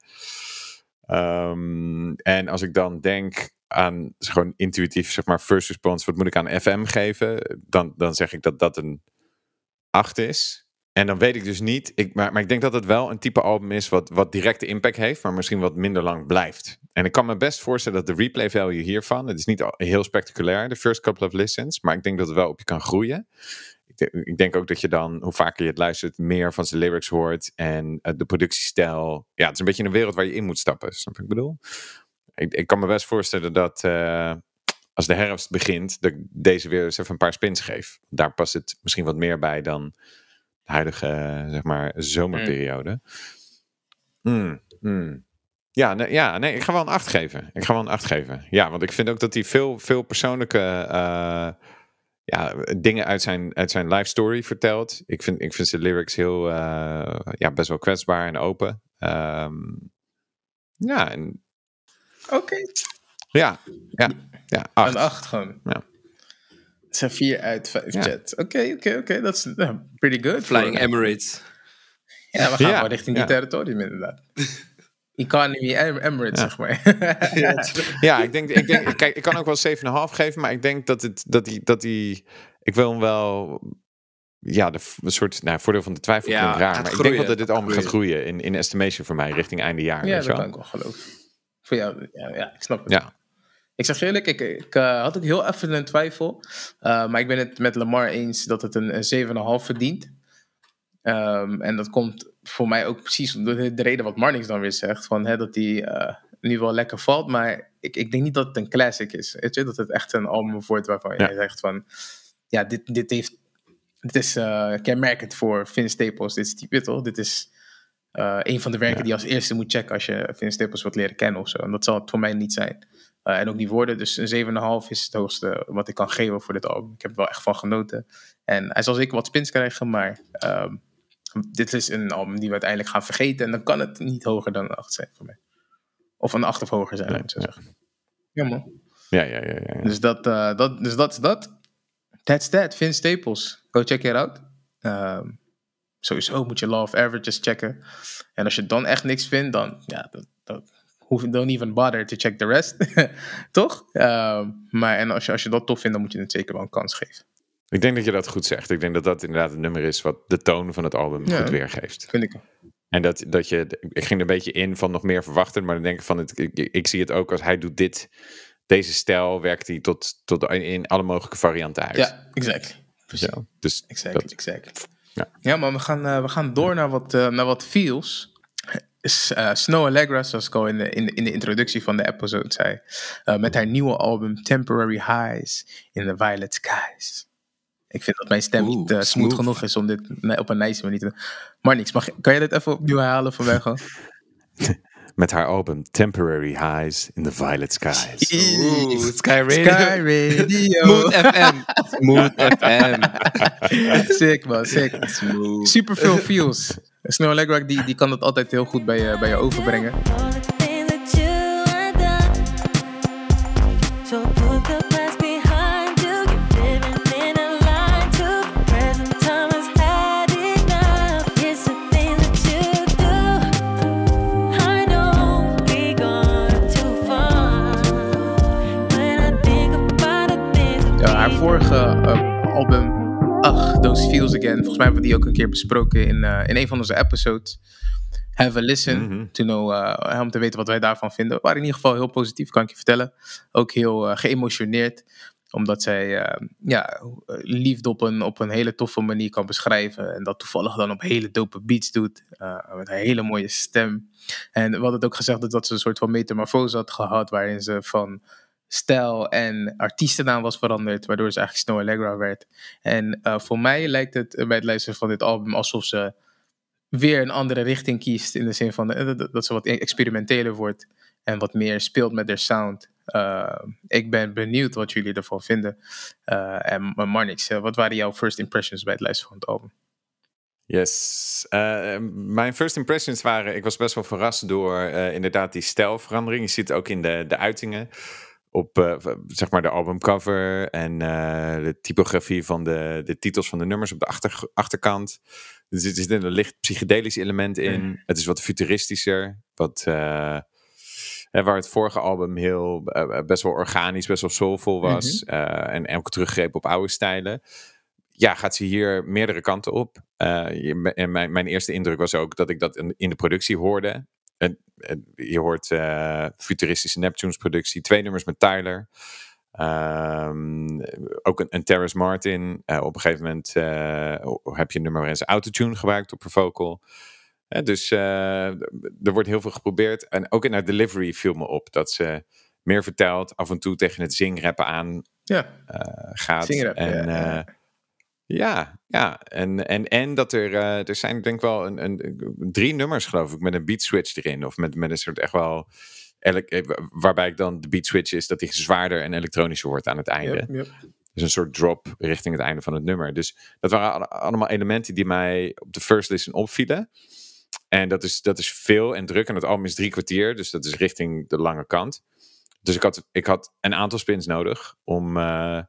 Ehm, en als ik dan denk aan gewoon intuïtief, zeg maar, first response, wat moet ik aan FM geven? Dan, dan zeg ik dat dat een 8 is. En dan weet ik dus niet, ik, maar, maar ik denk dat het wel een type album is wat, wat directe impact heeft, maar misschien wat minder lang blijft. En ik kan me best voorstellen dat de replay value hiervan, het is niet heel spectaculair, de first couple of listens, maar ik denk dat het wel op je kan groeien. Ik, ik denk ook dat je dan, hoe vaker je het luistert, meer van zijn lyrics hoort en eh, de productiestijl. Ja, het is een beetje een wereld waar je in moet stappen, snap ik bedoel? Ik, ik kan me best voorstellen dat eh, als de herfst begint, dat ik deze weer eens even een paar spins geef. Daar past het misschien wat meer bij dan huidige, zeg maar, zomerperiode. Mm, mm. Ja, nee, ja, nee, ik ga wel een 8 geven. Ik ga wel een 8 geven. Ja, want ik vind ook dat hij veel, veel persoonlijke eh, ja, dingen uit zijn, uit zijn life story vertelt. Ik vind, ik vind zijn lyrics heel, eh, ja, best wel kwetsbaar en open. Ehm, ja, en, Oké. ja, ja, ja, 8. Een 8 gewoon. Ja. Zijn 4 uit 5 Ja. chat. Oké, oké, oké. Dat is nou, pretty good. Flying Emirates. Ja, we gaan Ja, wel richting die territorium inderdaad. Economy Em- Emirates, Ja. zeg maar. Ja, ik denk, ik denk, kijk, ik kan ook wel 7,5 geven, maar ik denk dat het, dat die, dat die, ik wil hem wel, ja, de, een soort, nou, voordeel van de twijfel Ja, klinkt raar, maar ik denk dat dit allemaal gaat groeien in, in estimation voor mij richting einde jaar. ja, dat wel? kan ik wel geloven. Voor jou, ja, ja ik snap het. Ja. Ik zeg je eerlijk, ik, ik eh, had ook heel even een twijfel. eh, maar ik ben het met Lamar eens dat het een, een 7,5 verdient. Ehm, en dat komt voor mij ook precies om de, de reden wat Marnix dan weer zegt. Van, hè, dat die eh, nu wel lekker valt. Maar ik, ik denk niet dat het een classic is. Weet je? Dat het echt een album wordt waarvan Ja. je zegt van... Ja, dit, dit heeft... Dit is kenmerkend voor Vince Staples. Dit is, die- toch? Dit is een van de werken Ja. die je als eerste moet checken als je Vince Staples wilt leren kennen of zo. En dat zal het voor mij niet zijn. Eh, en ook niet worden. Dus een 7,5 is het hoogste wat ik kan geven voor dit album. Ik heb er wel echt van genoten. En hij zal zeker wat spins krijgen, maar ehm, dit is een album die we uiteindelijk gaan vergeten. En dan kan het niet hoger dan een 8 zijn voor mij. Of een 8 of hoger zijn, laat ik zo zeggen. Ja, man. Ja, ja, ja, ja, ja. Dus dat, eh, dat, dus dat is dat. That's that. Vince Staples. Go check it out. Ehm, sowieso moet je Law of Averages checken. En als je dan echt niks vindt, dan ja, dat, dat hoef, don't even bother to check the rest. Toch? Ehm, maar en als je, als je dat tof vindt, dan moet je het zeker wel een kans geven. Ik denk dat je dat goed zegt. Ik denk dat dat inderdaad het nummer is wat de toon van het album Ja. goed weergeeft. Vind ik. En dat, dat je, ik ging er een beetje in van nog meer verwachten, maar dan denk ik van, het, ik, ik zie het ook als hij doet dit, deze stijl werkt hij tot, tot in, alle mogelijke varianten uit. Ja, exact. Precies. Ja, dus Exact, dat- exact. Ja. Ja, maar we gaan, eh, we gaan door naar wat, eh, naar wat feels. Uh, Snow Allegra, zoals ik al in de, in, in de introductie van de episode zei, uh, met haar nieuwe album Temporary Highs in the Violet Skies. Ik vind dat mijn stem Oeh, niet uh, smooth, genoeg is om dit op een nice manier te doen. Maar niks, mag, kan je dit even opnieuw herhalen voor mij gewoon? met haar album Temporary Highs in the Violet Skies. Ooh, Sky Radio. Sky Radio. Smooth FM. Smooth FM. sick man, sick. Smooth. Super veel feels. Snow Allegra die, die kan dat altijd heel goed bij je, bij je overbrengen. vorige Feels Again. Volgens mij hebben we die ook een keer besproken in, uh, in een van onze episodes. Have a listen mm -hmm. to know, uh, om te weten wat wij daarvan vinden. Waren in ieder geval heel positief, kan ik je vertellen. Ook heel geëmotioneerd omdat zij ja, liefde op een, op een hele toffe manier kan beschrijven. En dat toevallig dan op hele dope beats doet. met een hele mooie stem. En we hadden het ook gezegd dat ze een soort van metamorfose had gehad. Waarin ze van stijl en artiestennaam was veranderd, waardoor ze eigenlijk Snow Allegra werd. En uh, voor mij lijkt het bij het luisteren van dit album alsof ze weer een andere richting kiest, in de zin van uh, dat ze wat experimenteler wordt en wat meer speelt met haar sound. Uh, ik ben benieuwd wat jullie ervan vinden. en Marnix, wat waren jouw first impressions bij het luisteren van het album? Yes. Uh, mijn first impressions waren, ik was best wel verrast door uh, inderdaad die stijlverandering. Je ziet het ook in de, de uitingen op uh, zeg maar de albumcover en uh, de typografie van de, de titels van de nummers op de achter, achterkant. Dus er zit een licht psychedelisch element in. Mm. Het is wat futuristischer. Wat, uh, waar het vorige album heel, best wel organisch, best wel soulful was. Mm -hmm. en elke teruggreep op oude stijlen. Ja, gaat ze hier meerdere kanten op. en mijn, mijn eerste indruk was ook dat ik dat in, in de productie hoorde. En, je hoort uh, futuristische Neptunes productie, twee nummers met Tyler. Um, ook een, een Terrace Martin. Uh, op een gegeven moment uh, heb je een nummer waarin ze autotune gebruikt op per vocal. dus er wordt heel veel geprobeerd. En ook in haar delivery viel me op dat ze meer vertelt, af en toe tegen het zingrappen aan ja. gaat. En, ja. Ja, ja. En, en, en dat er, uh, er zijn denk ik wel een, een, drie nummers geloof ik met een beat switch erin. Of met, met een soort echt wel, eh, waarbij ik dan de beat switch is dat die zwaarder en elektronischer wordt aan het einde. Yep, yep. Dus een soort drop richting het einde van het nummer. Dus dat waren allemaal elementen die mij op de first listen opvielen. En dat is, dat is veel en druk. En het album is drie kwartier, dus dat is richting de lange kant. Dus ik had, ik had een aantal spins nodig om... Uh,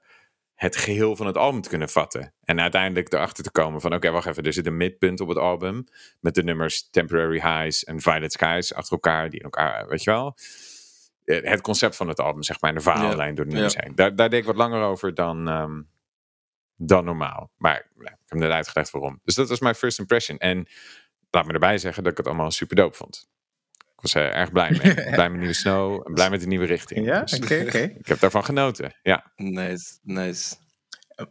het geheel van het album te kunnen vatten. En uiteindelijk erachter te komen van oké, wacht even, er zit een midpunt op het album met de nummers Temporary Highs en Violet Skies achter elkaar, die in elkaar, weet je wel. Eh, het concept van het album, zeg maar, en de verhaallijn door de nummers heen. Daar, daar deed ik wat langer over dan, um, dan normaal. Maar ik heb net uitgelegd waarom. Dus dat was mijn first impression. En laat me erbij zeggen dat ik het allemaal super dope vond was er erg blij mee. blij met nieuwe snow en blij met de nieuwe richting. Ja, oké, dus oké. Ik heb daarvan genoten, ja. Nice, nice.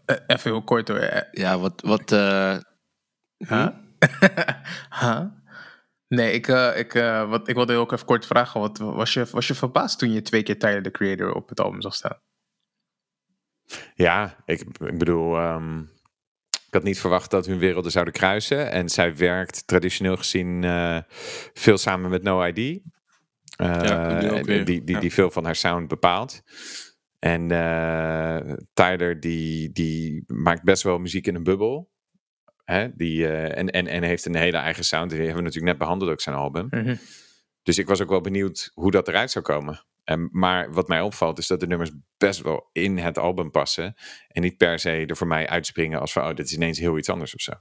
Uh, even heel kort hoor. Ja, wat... wat uh... huh? huh? Nee, ik, uh, ik, uh, wat, ik wilde ook even kort vragen. Wat, was, je, was je verbaasd toen je twee keer Tyler, de Creator, op het album zag staan? Ja, ik, ik bedoel... Um, ik had niet verwacht dat hun werelden zouden kruisen. En zij werkt traditioneel gezien uh, veel samen met No ID. Uh, ja, die, die, die, die, veel van haar sound bepaalt. En uh, Tyler die, die maakt best wel muziek in een bubbel. Hè? Die, en, en, en heeft een hele eigen sound. Die hebben we natuurlijk net behandeld, ook zijn album. Mm -hmm. Dus ik was ook wel benieuwd hoe dat eruit zou komen. En, maar wat mij opvalt is dat de nummers best wel in het album passen. En niet per se er voor mij uitspringen als van, oh, dit is ineens heel iets anders of zo.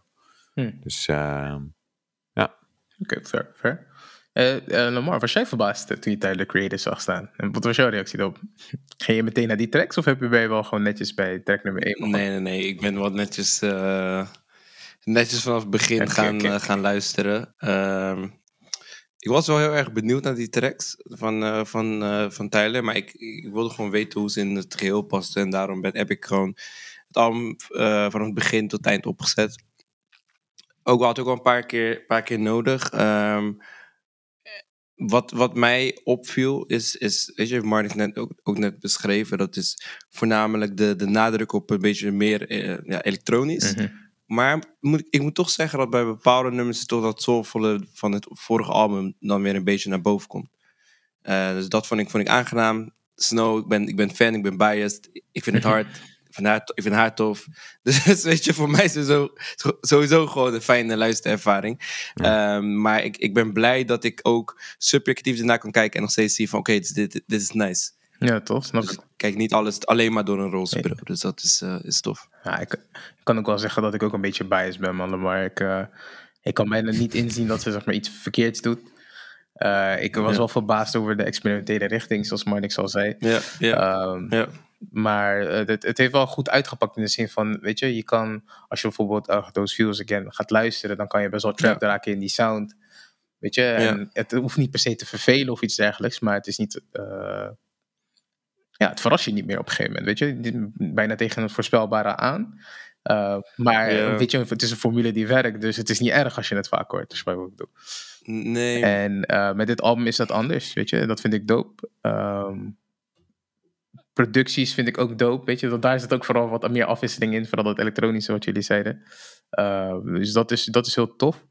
Hmm. Dus uh, ja. Oké, okay, fair, fair. Uh, uh, Lamar, was jij verbaasd toen je Tyler de Creator zag staan? En wat was jouw reactie daarop? Ging je meteen naar die tracks of heb je bij wel gewoon netjes bij track nummer 1? Nee, nee, nee. Ik ben wat netjes, netjes vanaf het begin okay, gaan, okay. gaan luisteren. Ehm, ik was wel heel erg benieuwd naar die tracks van, uh, van, uh, van Tyler. Maar ik, ik, wilde gewoon weten hoe ze in het geheel pasten. En daarom ben, heb ik gewoon het album uh, van het begin tot het eind opgezet. Ook had ik al een paar keer, paar keer nodig. Um, wat, wat mij opviel is, is weet je, Martin net ook, ook net beschreven, dat is voornamelijk de, de nadruk op een beetje meer eh, ja, elektronisch. Mhm. Maar moet, ik moet toch zeggen dat bij bepaalde nummers toch dat soulvolle van het vorige album dan weer een beetje naar boven komt. Eh, dus dat vond ik, vond ik aangenaam. Snow, ik ben, ik ben fan, ik ben biased. Ik vind het hard. Ik vind haar, ik vind haar tof. Dus weet je, voor mij is het zo, sowieso gewoon een fijne luisterervaring. Ehm, maar ik, ik ben blij dat ik ook subjectief ernaar kan kijken en nog steeds zie van oké, dit, dit, dit is nice. Ja, toch? Snap Dus ik. ik kijk niet alles alleen maar door een roze bril. Dus dat is, eh, is tof. Ja, ik, ik kan ook wel zeggen dat ik ook een beetje biased ben, man. Maar ik, eh, ik kan bijna niet inzien dat ze zeg maar, iets verkeerds doet. Eh, ik was Ja. wel verbaasd over de experimentele richting, zoals Marnix al zei. Ja, ja, Ehm, ja. Maar het, het heeft wel goed uitgepakt in de zin van, weet je, je kan, als je bijvoorbeeld uh, Those Feels Again gaat luisteren, dan kan je best wel trapped raken in die sound. Weet je, en het hoeft niet per se te vervelen of iets dergelijks, maar het is niet, ja, het verrast je niet meer op een gegeven moment, weet je. Bijna tegen het voorspelbare aan. Eh, maar Ja. weet je, het is een formule die werkt, dus het is niet erg als je het vaak hoort. Dus wat ik bedoel. Nee. En eh, met dit album is dat anders, weet je. Dat vind ik dope. Ehm, producties vind ik ook dope, weet je. Want daar zit ook vooral wat meer afwisseling in. Vooral dat elektronische wat jullie zeiden. Eh, dus dat is, dat is heel tof.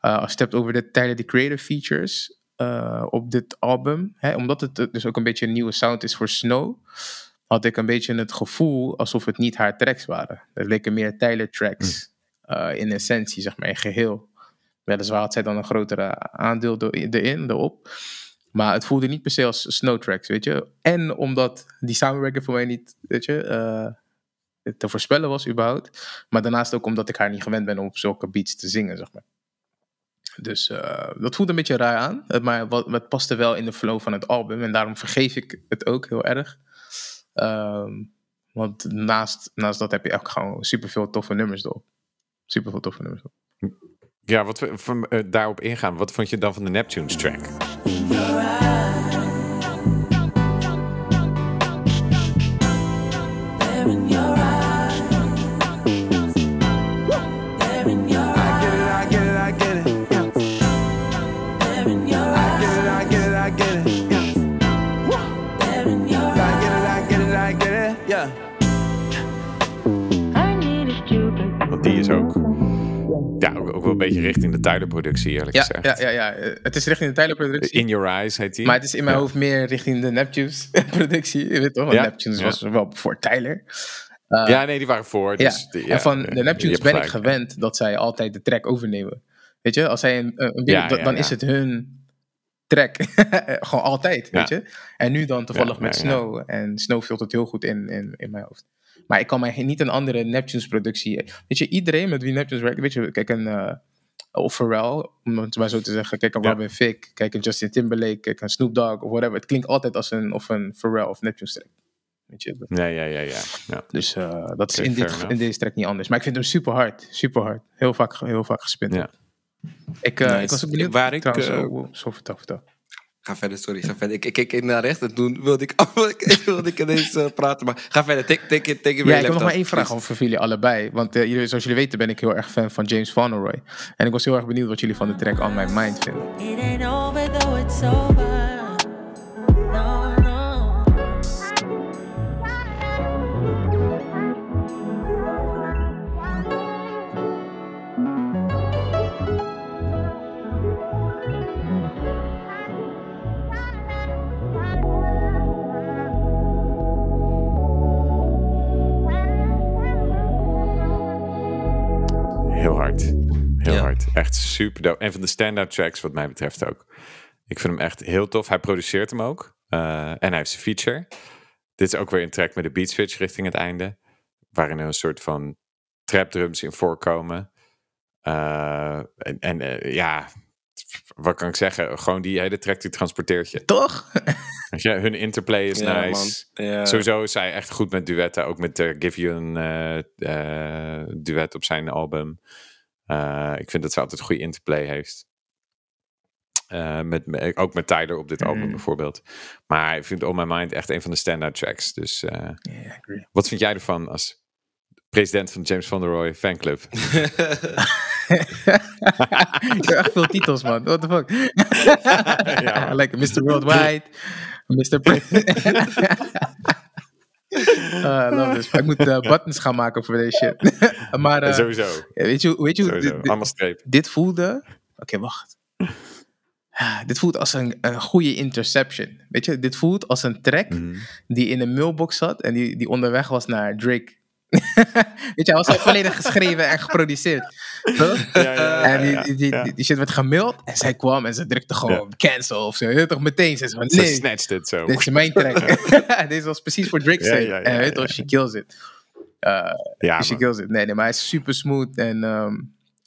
Eh, als je het hebt over de the Creator features eh, op dit album. Hè, omdat het dus ook een beetje een nieuwe sound is voor Snow. Had ik een beetje het gevoel alsof het niet haar tracks waren. Het leken meer Tyler tracks. eh, in essentie, zeg maar, in geheel. Weliswaar had zij dan een grotere aandeel erin, erop. Maar het voelde niet per se als snow tracks, weet je. En omdat die samenwerking voor mij niet, weet je, eh, te voorspellen was überhaupt. Maar daarnaast ook omdat ik haar niet gewend ben om op zulke beats te zingen, zeg maar. Dus eh, dat voelde een beetje raar aan. Maar wat, het paste wel in de flow van het album. En daarom vergeef ik het ook heel erg. Ehm, want naast, naast dat heb je ook gewoon superveel toffe nummers erop. Superveel toffe nummers. Ja, wat we eh, daarop ingaan. Wat vond je dan van de Neptunes track? Ja, ook, ook wel een beetje richting de Tyler-productie, eerlijk Ja, gezegd. ja, ja, ja. Eh, Het is richting de Tyler-productie. In Your Eyes heet die. Maar het is in mijn Ja. hoofd meer richting de Neptunes-productie. Je weet toch? Want Neptunes was wel voor Tyler. ja, nee, die waren voor. Ja. Dus die- ja, en van eh, de Neptunes ben ik gewend dat zij altijd de track overnemen. Weet je, als zij een, een, dan, is het hun track. Gewoon altijd, weet je. En nu dan toevallig met. Snow. En Snow vult het heel goed in, in, in mijn hoofd. Maar ik kan mij niet een andere Neptunes-productie... Weet je, iedereen met wie Neptunes werkt... Weet je, kijk een... eh of Pharrell, om het maar zo te zeggen. Kijk een Ja. Robin Thicke, kijk een Justin Timberlake, kijk een Snoop Dogg of whatever. Het klinkt altijd als een, of een Pharrell of Neptunes track. Weet je, Ja, ja, ja, ja. ja. dus eh, dat is in, dit, in deze track niet anders. Maar ik vind hem super hard. Super hard. Heel vaak, heel vaak gespind. Ja. Ik, eh, Nice. ik was ook benieuwd. Waar ik, trouwens, eh, oh, zo vertel, vertel. Ga verder, sorry. Ga verder. Ik, ik keek naar rechts en toen wilde ik, wilde ik, wilde ik ineens eh, praten. Maar ga verder. Take, take it, take it Ja, ik heb nog maar één vraag over voor jullie allebei. Want eh, jullie, zoals jullie weten ben ik heel erg fan van James Fauntleroy. En ik was heel erg benieuwd wat jullie van de track On My Mind vinden. It ain't over though it's over. Echt super dope. En van de stand-out tracks wat mij betreft ook. Ik vind hem echt heel tof. Hij produceert hem ook. Eh, en hij heeft zijn feature. Dit is ook weer een track met de beat switch richting het einde. Waarin er een soort van trap drums in voorkomen. Eh, en en eh, ja, wat kan ik zeggen? Gewoon die hele track die transporteert je. Toch? Je, hun interplay is Ja, nice. Ja. Sowieso is hij echt goed met duetten. Ook met uh, Give You een duet op zijn album. Eh, ik vind dat ze altijd goede interplay heeft. Eh, met, met- ook met Tyler op dit album Mm. bijvoorbeeld. Maar ik vind On My Mind echt een van de standout tracks. Dus eh, wat vind jij ervan als president van James Van der Roy fanclub? Ik heb echt veel titels, man. What the fuck? Ja, like Mr. Worldwide, Mr. I love this. Ik moet eh, buttons gaan maken voor deze shit. maar eh, Sowieso. weet je, weet je hoe dit voelde? Oké, wacht. Ah, Dit voelt als een, een goede interception. Weet je, dit voelt als een track Mhm. die in een mailbox zat en die, die onderweg was naar Drake. Weet je, hij was al volledig geschreven en geproduceerd. Toch? Ja, ja, ja, en die, die, die, shit werd gemaild en zij kwam en ze drukte gewoon cancel of zo. Toch meteen? Ze van Ze nee, snatcht het zo. dit is mijn track. Deze was precies voor Drake en weet toch, she kills it. Uh, Ja, she kills it. Nee, nee, maar hij is super smooth en ehm,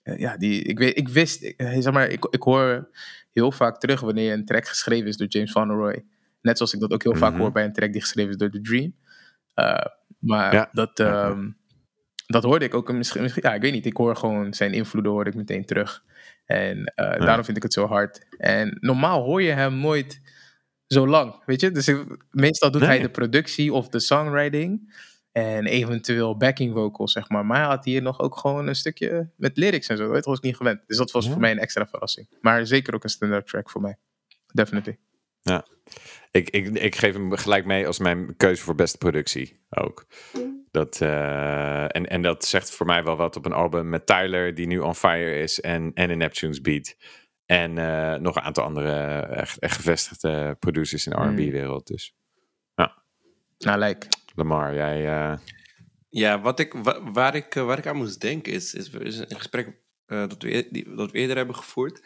eh, ja, die, ik, weet, ik wist, ik, eh, zeg maar, ik, ik hoor heel vaak terug wanneer een track geschreven is door James Van Roy. Net zoals ik dat ook heel vaak Mhm. hoor bij een track die geschreven is door The Dream. Uh, maar Ja. dat, ehm, dat hoorde ik ook. Misschien, misschien- ja, ik weet niet. Ik hoor gewoon zijn invloeden hoor ik meteen terug. En eh, daarom vind ik het zo hard. En normaal hoor je hem nooit zo lang, weet je. Dus ik- meestal doet hij de productie of de songwriting. En eventueel backing vocals, zeg maar. Maar hij had hier nog ook gewoon een stukje met lyrics en zo. Dat was ik niet gewend. Dus dat was Ja. voor mij een extra verrassing. Maar zeker ook een standaard track voor mij. Definitely. Ik, ik, ik geef hem gelijk mee als mijn keuze voor beste productie ook. Dat, eh, en, en dat zegt voor mij wel wat op een album met Tyler, die nu on fire is, en, en een Neptune's Beat. En eh, nog een aantal andere echt, echt gevestigde producers in de. R&B-wereld. Dus Nou, like. Lamar, jij... eh, Ja, wat ik, wa- waar, ik, eh, waar ik aan moest denken is, is, is een gesprek eh, dat, we, e- die, dat we eerder hebben gevoerd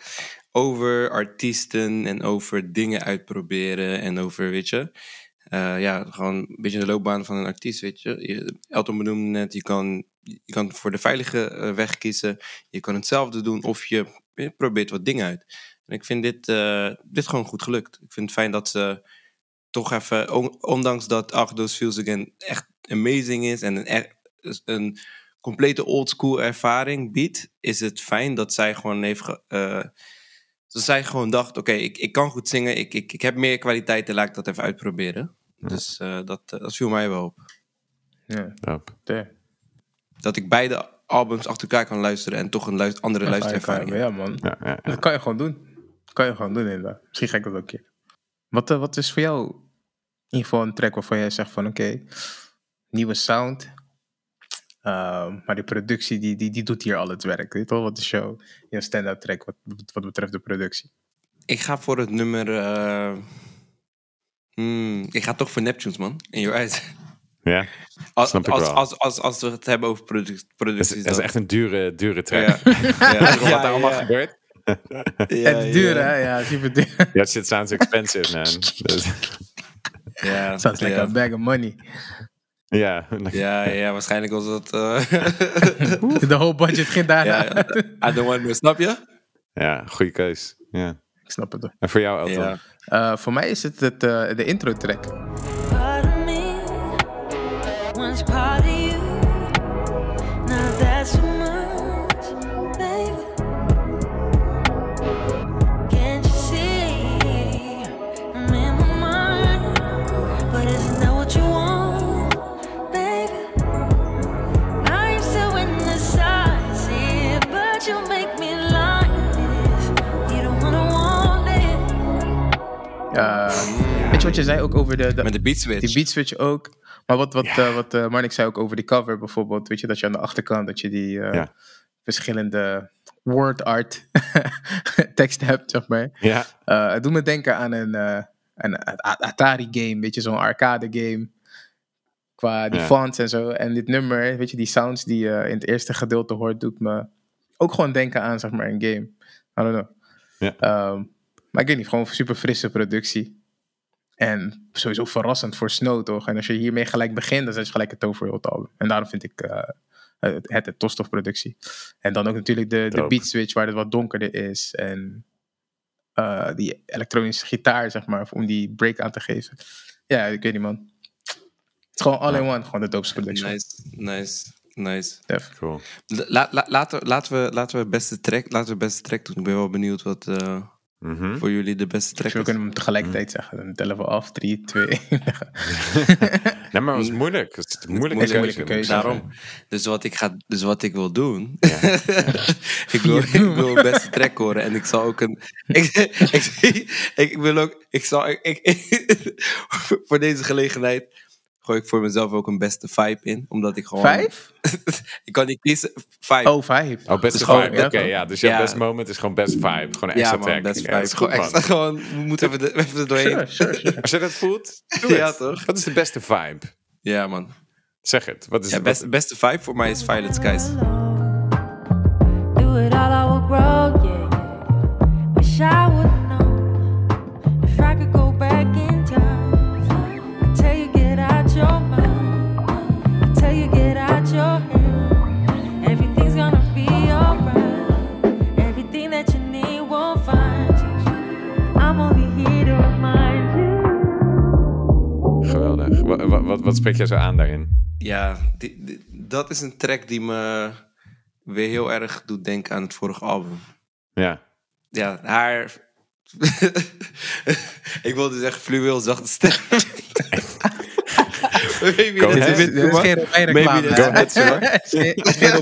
over artiesten en over dingen uitproberen en over, weet je, eh, ja, gewoon een beetje de loopbaan van een artiest, weet je. Elton benoemde net, je kan, je kan voor de veilige eh, weg kiezen, je kan hetzelfde doen of je, probeert wat dingen uit. En ik vind dit, eh, dit gewoon goed gelukt. Ik vind het fijn dat ze toch even, on- ondanks dat Those Feels Again echt amazing is en een, een complete oldschool ervaring biedt, is het fijn dat zij gewoon heeft, dat zij gewoon dacht, oké, ik, ik kan goed zingen, ik, ik, ik heb meer kwaliteiten, laat ik dat even uitproberen. Dus eh, dat, eh, dat viel mij wel op. Ja, damn. Dat ik beide albums achter elkaar kan luisteren en toch een andere luisterervaring heb. Ja, man. Ja, ja, ja. Dat kan je gewoon doen. Dat kan je gewoon doen, inderdaad. Misschien ga ik dat ook een keer. Wat, eh, wat is voor jou in ieder geval een track waarvan jij zegt van oké, nieuwe sound. Ehm, maar die productie die, die, die doet hier al het werk. Weet je wel? Wat is jouw, jouw stand-out track wat, wat betreft de productie? Ik ga voor het nummer... eh, hmm, ik ga toch voor Neptunes, man. In Your Eyes. Ja, Als, Snap ik als, wel. als, als, als we het hebben over producties. dat is echt een dure, dure track. Ja, ja. Wat daar allemaal gebeurt. het is duur, hè? Ja, super duur. Ja, shit sounds expensive, man. Dus- Ja, Sounds like ja. a bag of money. Ja, Ja, ja, waarschijnlijk was dat... eh, De whole budget ging daarna. ja, I don't want to... Snap je? ja, goede keus. Ja. Ik snap het. En voor jou, Elton? Ja. Eh, voor mij is het, het eh, de intro track. Wat je zei ook over de, de, Met de beat switch. Die beat switch ook. Maar wat, wat, eh, wat eh, Marnik zei ook over die cover bijvoorbeeld. Weet je, dat je aan de achterkant dat je die eh, Ja. verschillende word art teksten hebt, zeg maar. Ja, Eh, het doet me denken aan een, eh, een Atari game, weet je, zo'n arcade game. Qua die Ja. fonts en zo. En dit nummer, weet je, die sounds die je in het eerste gedeelte hoort, doet me ook gewoon denken aan, zeg maar, een game. I don't know. Ja. Ehm, maar ik weet niet, gewoon super frisse productie. En sowieso verrassend voor Snow, toch? En als je hiermee gelijk begint, dan is het gelijk het over album. En daarom vind ik eh, het, het, het tostofproductie. En dan ook natuurlijk de, de beat switch, waar het wat donkerder is. En eh, die elektronische gitaar, zeg maar, om die break aan te geven. Ja, ik weet niet, man. Het is gewoon all in one, gewoon de dopeste productie. Nice, nice, nice. Def. cool. La, la- laten, laten, we, laten we beste track, laten we beste track doen. Ik ben wel benieuwd wat Mhm. voor jullie de beste track Dus we is. kunnen hem tegelijkertijd zeggen. Dan tellen we af. 3, 2. Nee, maar het was moeilijk. Het is een moeilijke, Moeilijk, keuze. moeilijke keuze. Daarom. Dus wat ik, ga, dus wat ik wil doen. Ja. ik, wil, ik wil beste track horen. En ik zal ook een. Ik, ik, ik wil ook. Ik zal. Ik, ik- voor deze gelegenheid. Gooi ik voor mezelf ook een beste vibe in. Omdat ik gewoon. Vijf? ik kan niet kiezen. Vibe. Oh, vijf. Oh, beste Dus vibe. Oké, ja. Dus jouw Ja. best moment is gewoon best vibe. Gewoon een ja, extra man, best Ja, vibe. gewoon goed, extra. man. Gewoon. We moeten even, de- even er doorheen. Sure, sure, sure. Als je dat voelt, doe Ja, het. toch? Wat is de beste vibe? Ja, man. Zeg het. Wat is Ja, best, beste vibe voor mij is Violet Skies. Wat, wat, wat, wat spreekt jij zo aan daarin? Ja, die- die- dat is een track die me weer heel erg doet denken aan het vorige album. Ja. Ja, haar. ik wilde zeggen fluweel zachte stem. Maybe Go too is much. geen Robijn Maybe reclame. that's- Go ahead, sir. Het is geen-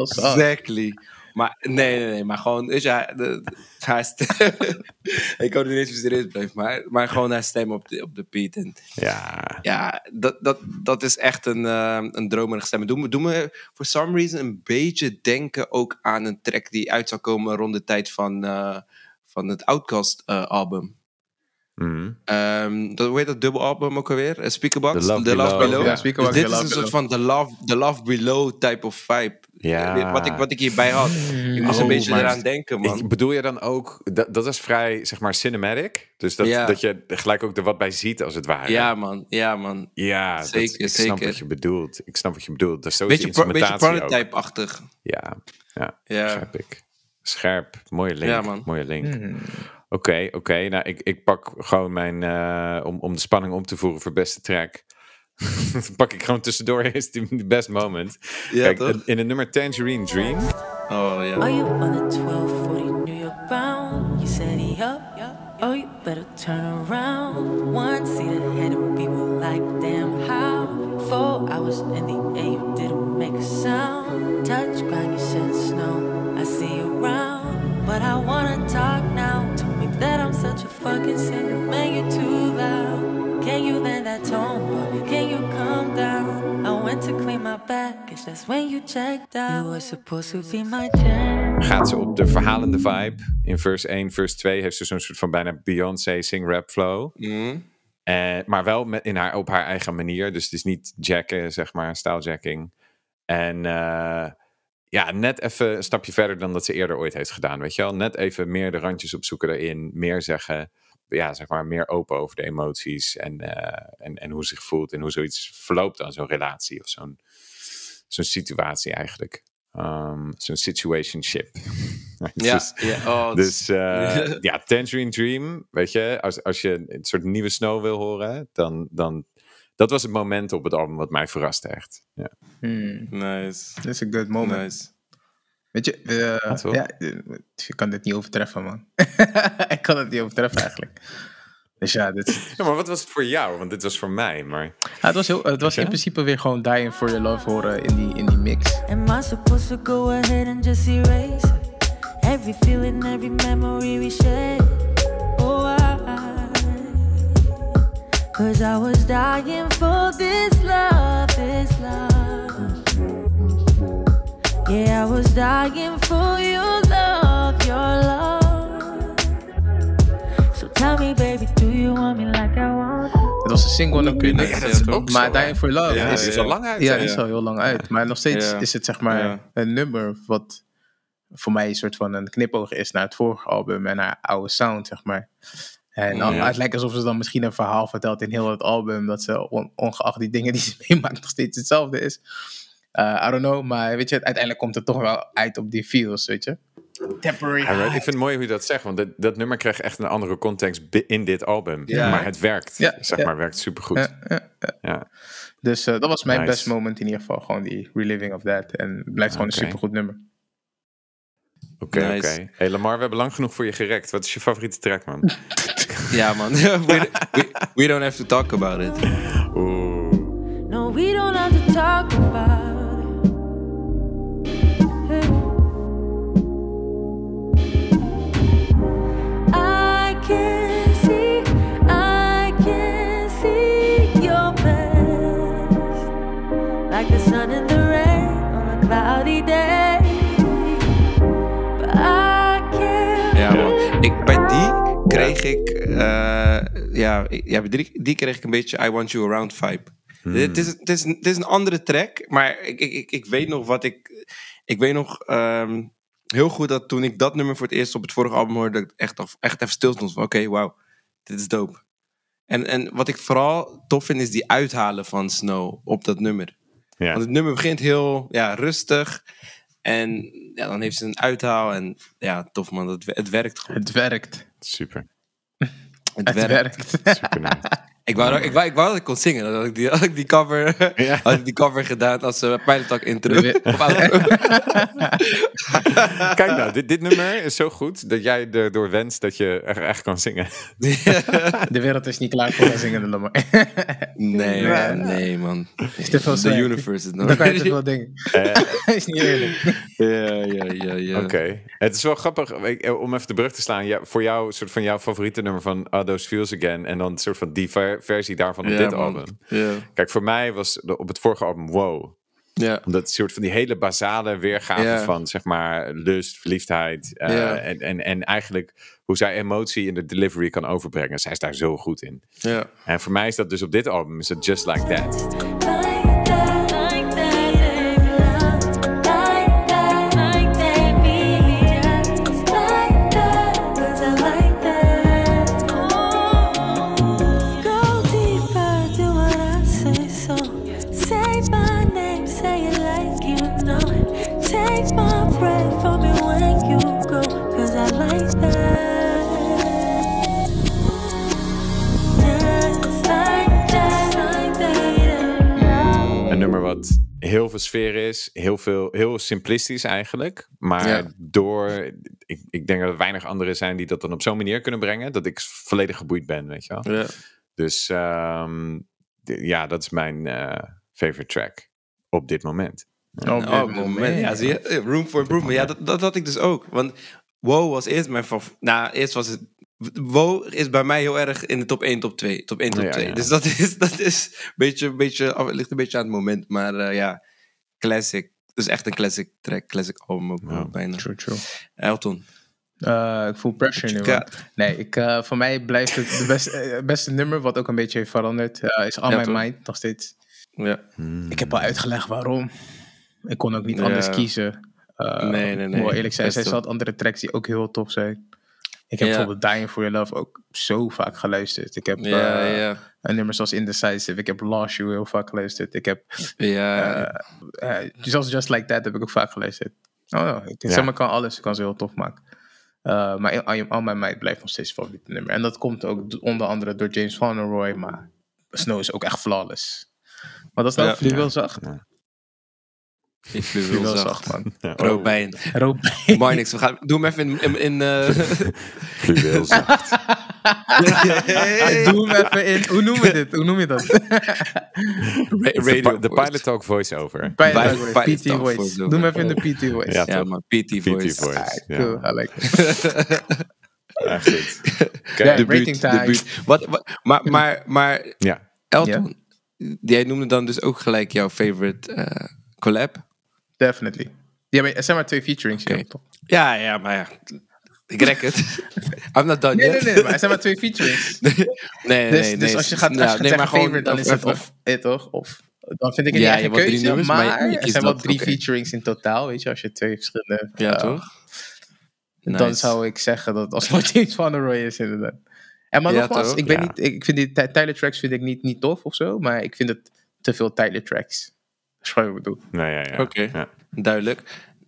is. Exactly. Maar nee, nee, nee, maar gewoon, je, haar- de, de- haar stem. ik kan niet eens hoe serieus blijven, maar, maar gewoon haar stem op de, op de beat. En Ja. ja, dat, dat, dat is echt een, eh, een dromerige stem. Doe me, doe me for some reason een beetje denken ook aan een track die uit zou komen rond de tijd van, eh, van het Outcast eh, album. Mhm. Ehm, dat, hoe heet dat dubbel album ook alweer? Uh, Speakerbox? The Love Below. Ja, Speakerbox, Dus The dit is Love een soort Below. van the love, the love Below type of vibe. Ja. Eh, Wat, ik, wat ik hierbij had. Ik moest Oh, een beetje maar- eraan denken, man. Ik, bedoel je dan ook, dat, dat is vrij, zeg maar, cinematic? Dus dat, Ja. dat je er gelijk ook er wat bij ziet, als het ware. Ja, man. Ja, man. Ja, dat- Zeker, ik snap zeker. wat je bedoelt. Ik snap wat je bedoelt. Dat is zoiets Beetje, beetje prototype-achtig. Ja, ja, Ja. begrijp ik. Scherp, mooie link. Ja, man. Mooie link. Hmm. Oké, oké. Nou, ik, ik pak gewoon mijn, eh, om, om de spanning om te voeren voor beste track. pak ik gewoon tussendoor eerst die, die best moment. Ja, Kijk, toch? in het nummer Tangerine Dream. Oh, ja. Are you on the 1240 New York bound? You said he up, oh you better turn around. One seat ahead of people like damn how? Four hours in the air, you didn't make a sound. Touch ground, you said snow. I see you round, but I wanna talk now. Told me that I'm such a fucking sinner, man, you're too loud. Can you land that tone, down? I went to clean my that's when you checked out. You were supposed to be my jam. Gaat ze op de verhalende vibe. In verse 1, verse 2 heeft ze zo'n soort van bijna Beyoncé sing-rap flow. Mhm. Eh, maar wel met, in haar, op haar eigen manier. Dus het is niet jacken, zeg maar, styljacking. En eh, ja, net even een stapje verder dan dat ze eerder ooit heeft gedaan. Weet je wel? Net even meer de randjes opzoeken erin. Meer zeggen. Ja, zeg maar, meer open over de emoties. En, eh, en, en hoe ze zich voelt. En hoe zoiets verloopt aan zo'n relatie. Of zo'n zo'n situatie eigenlijk. Ehm, zo'n situationship. Ja, Dus- ja. Oh, dus eh, ja, Tangerine Dream, weet je, als, als je een soort nieuwe Snow wil horen, dan, dan dat was het moment op het album wat mij verraste echt. Ja. Hmm. Nice. Dat is een good moment. Nice. Weet je, eh, Ja, eh, je kan dit niet overtreffen, man. ik kan het niet overtreffen, eigenlijk. Dus ja, dit, is- Ja, maar wat was het voor jou? Want dit was voor mij, maar... ja, het was, heel, het was in principe weer gewoon Dying for Your Love horen in die, in die mix. Am I supposed to go ahead and just erase every feeling, every memory we shared? Oh, I, cause I was dying for this love, this love. Yeah, I was dying for your love, your love. So tell me, baby, do you want me like I want? you? Het was een single natuurlijk. ja, dat is ook maar Dying for Love Ja, is, al lang uit. ja, is al heel lang uit. Maar nog steeds Ja. is het zeg maar Ja. een nummer wat voor mij een soort van een knipoog is naar het vorige album en naar oude sound, zeg maar. En dan, Ja. het lijkt alsof ze dan misschien een verhaal vertelt in heel het album, dat ze on- ongeacht die dingen die ze meemaakt nog steeds hetzelfde is. Eh, I don't know, maar weet je, uiteindelijk komt het toch wel uit op die feels, weet je. Temporary ik vind het mooi hoe je dat zegt, want dat, dat nummer krijgt echt een andere context in dit album. Ja. Maar het werkt, Ja, zeg ja. maar, werkt supergoed. Ja, ja, ja. Ja. Dus eh, dat was mijn Nice. best moment in ieder geval, gewoon die reliving of that. En het blijft gewoon een supergoed nummer. Oké, oké. Nice. Hey Lamar, we hebben lang genoeg voor je gerekt. Wat is je favoriete track, man? Ja, man. we, we, we don't have to talk about it. No, we don't have to talk about it. Kreeg ik... eh, ja, ja, die, die kreeg ik een beetje I Want You Around vibe. Het, is, het, is, het is een andere track, maar ik, ik, ik, weet nog wat ik... Ik weet nog ehm, heel goed dat toen ik dat nummer voor het eerst op het vorige album hoorde... dat ik echt, af- echt even stil stond van oké, wauw, dit is dope. En, en wat ik vooral tof vind is die uithalen van Snow op dat nummer. Ja. Want het nummer begint heel ja, rustig. En ja, dan heeft ze een uithaal. En ja, tof man, het, het werkt goed. Het werkt. Super. Het, Het werkt. werkt. Super nice. Ik wou, ik, wou, ik wou dat ik kon zingen. Dan had ik die, had ik die, cover, Ja. had ik die cover gedaan als uh, intro. Wi- Of outro. Kijk nou, dit, dit nummer is zo goed dat jij erdoor wenst dat je er echt kan zingen. De wereld is niet klaar voor een zingende nummer. nee, Ja. man, nee man. is te veel The universe is Dan kan je te nog. veel dingen. Eh, is niet eerlijk. Ja, ja, ja, ja. Oké. Het is wel grappig eh, om even de brug te slaan. Ja, voor jou, soort van jouw favoriete nummer van Are Those Feels Again. En dan soort van die versie daarvan op Ja, dit man. album. Ja, Kijk, voor mij was de- op het vorige album Wow. ja. Omdat het soort van die hele basale weergave van zeg maar lust, verliefdheid. eh, en, en, en eigenlijk hoe zij emotie in de delivery kan overbrengen. Zij is daar zo goed in. ja. En voor mij is dat dus op dit album is het Just Like That. Heel veel sfeer is, heel, veel, heel simplistisch eigenlijk. Maar Ja. door, ik, ik denk dat er weinig anderen zijn die dat dan op zo'n manier kunnen brengen, dat ik volledig geboeid ben, weet je wel. ja. Dus ehm, ja, dat is mijn eh, favorite track op dit moment. Oh, moment. Ja, zie je? Room for improvement. Ja, dat, dat had ik dus ook. Want WoW was eerst mijn favoriet. Nou, eerst was het... WoW is bij mij heel erg in de top 1, top 2. Top 1, top Ja, 2. ja. Dus dat is, dat is een beetje, beetje, af- ligt een beetje aan het moment. Maar eh, ja, classic. Dus echt een classic track, classic album ook bijna. True, true. Elton. Eh, ik voel pressure nu. Man. Nee, ik, eh, voor mij blijft het de beste, beste nummer, wat ook een beetje heeft veranderd, is On Ja, My toch? Mind nog steeds. Ja. Ik heb al uitgelegd waarom. Ik kon ook niet Ja. anders kiezen. Eh, Nee, nee, ik nee. moet eerlijk zijn, wel. zat andere tracks die ook heel tof zijn. Ik heb Ja. bijvoorbeeld Dying For Your Love ook zo vaak geluisterd. Ik heb Ja, eh, ja. een nummer zoals Indecisive. Ik heb Lost You heel vaak geluisterd. Ik heb Ja, eh, eh, zoals Just Like That heb ik ook vaak geluisterd. Oh, ja, ik, Ja. zeg maar, kan alles. Ik kan ze heel tof maken. Eh, maar I Am My Mind blijft nog steeds favoriete nummer. En dat komt ook onder andere door James Roy, Maar Snow is ook echt flawless. Maar dat is nou Ja. fluweel zacht. Ik fluweel zacht. zacht, man. Ja, Robijn. Maar niks. We gaan, doe hem even in... in, in eh, fluweel zacht. Doe hem even in. Hoe noemen we dit? Hoe noem je dat? ra- De, radio de voice. Pilot Talk voice-over. Pilot Pilot voice, Talk PT voice. voice Doe hem even in de PT voice. Ja, Ja, maar PT PT voice. voice. Ah, Ja. cool. I like it. Ja, goed. Oké. Ja, Debuut, rating time. debuut. Wat, wat, maar, maar, maar Ja. Elton, jij noemde dan dus ook gelijk jouw favorite eh, collab. Definitely. Ja, maar er zijn maar twee featurings Oké. toch? Ja, ja, maar ja. Ik rek het. I'm not done Nee, yet. nee, nee, maar er zijn maar twee featurings. nee, nee, Dus, nee, dus als je gaat, Nou, als je gaat nee, favorite, dan is het of, toch? Of, dan vind ik het Ja, niet echt een keuze, nummers, maar er zijn wel drie featurings in totaal, weet je, als je twee verschillende... Ja, toch? Dan zou ik zeggen dat als het James Van der Roy is, inderdaad. En maar Ja, nogmaals, toch? ik, ben Ja. niet, ik vind die Ty- Tyler tracks vind ik niet, niet tof of zo, maar ik vind het te veel Tyler tracks. Is wat ik bedoel. Nee, ja, ja. Oké. Ja. Duidelijk.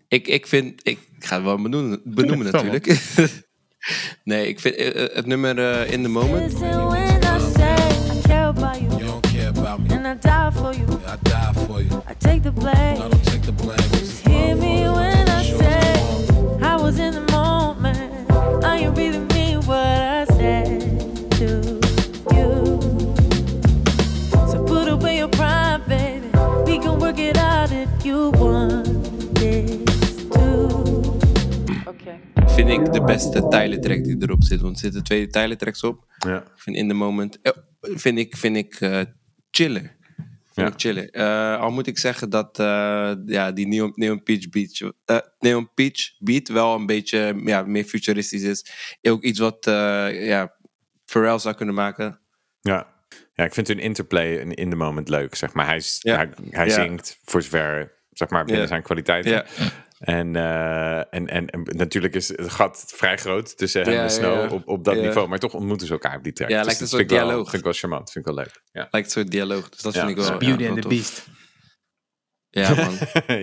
Ik, ik vind, ik ga het wel benoemen, benoemen natuurlijk. nee, ik vind eh, het nummer eh, In The Moment. And I die for you. I die for you. I take the blame. I don't take the blame. Ik de beste Tyler track die erop zit. Want er zitten twee Tyler tracks op. Ja. Ik vind In The Moment, eh, vind ik, vind ik eh, chiller. Vind Ja. ik chiller. Eh, al moet ik zeggen dat ja, die Neon, Neon, Peach beat, eh, Neon Peach beat wel een beetje ja, meer futuristisch is. Ook iets wat ja, Pharrell zou kunnen maken. Ja. ja, ik vind hun interplay in, in the moment leuk. Zeg maar. Hij, Ja. hij, hij zingt voor zover zeg maar, binnen Ja. zijn kwaliteiten. En, eh, en, en, en natuurlijk is het gat vrij groot tussen hem Ja, en Snow ja. op, op dat Ja. niveau. Maar toch ontmoeten ze elkaar op die track. Ja, Dus lijkt dat een soort vind ik wel- dialoog. vind ik wel charmant. Vind ik wel leuk. Ja, Lijkt een soort dialoog. Dus dat Ja, vind ik wel. Beauty ja, and the tof. Beast. Ja, man.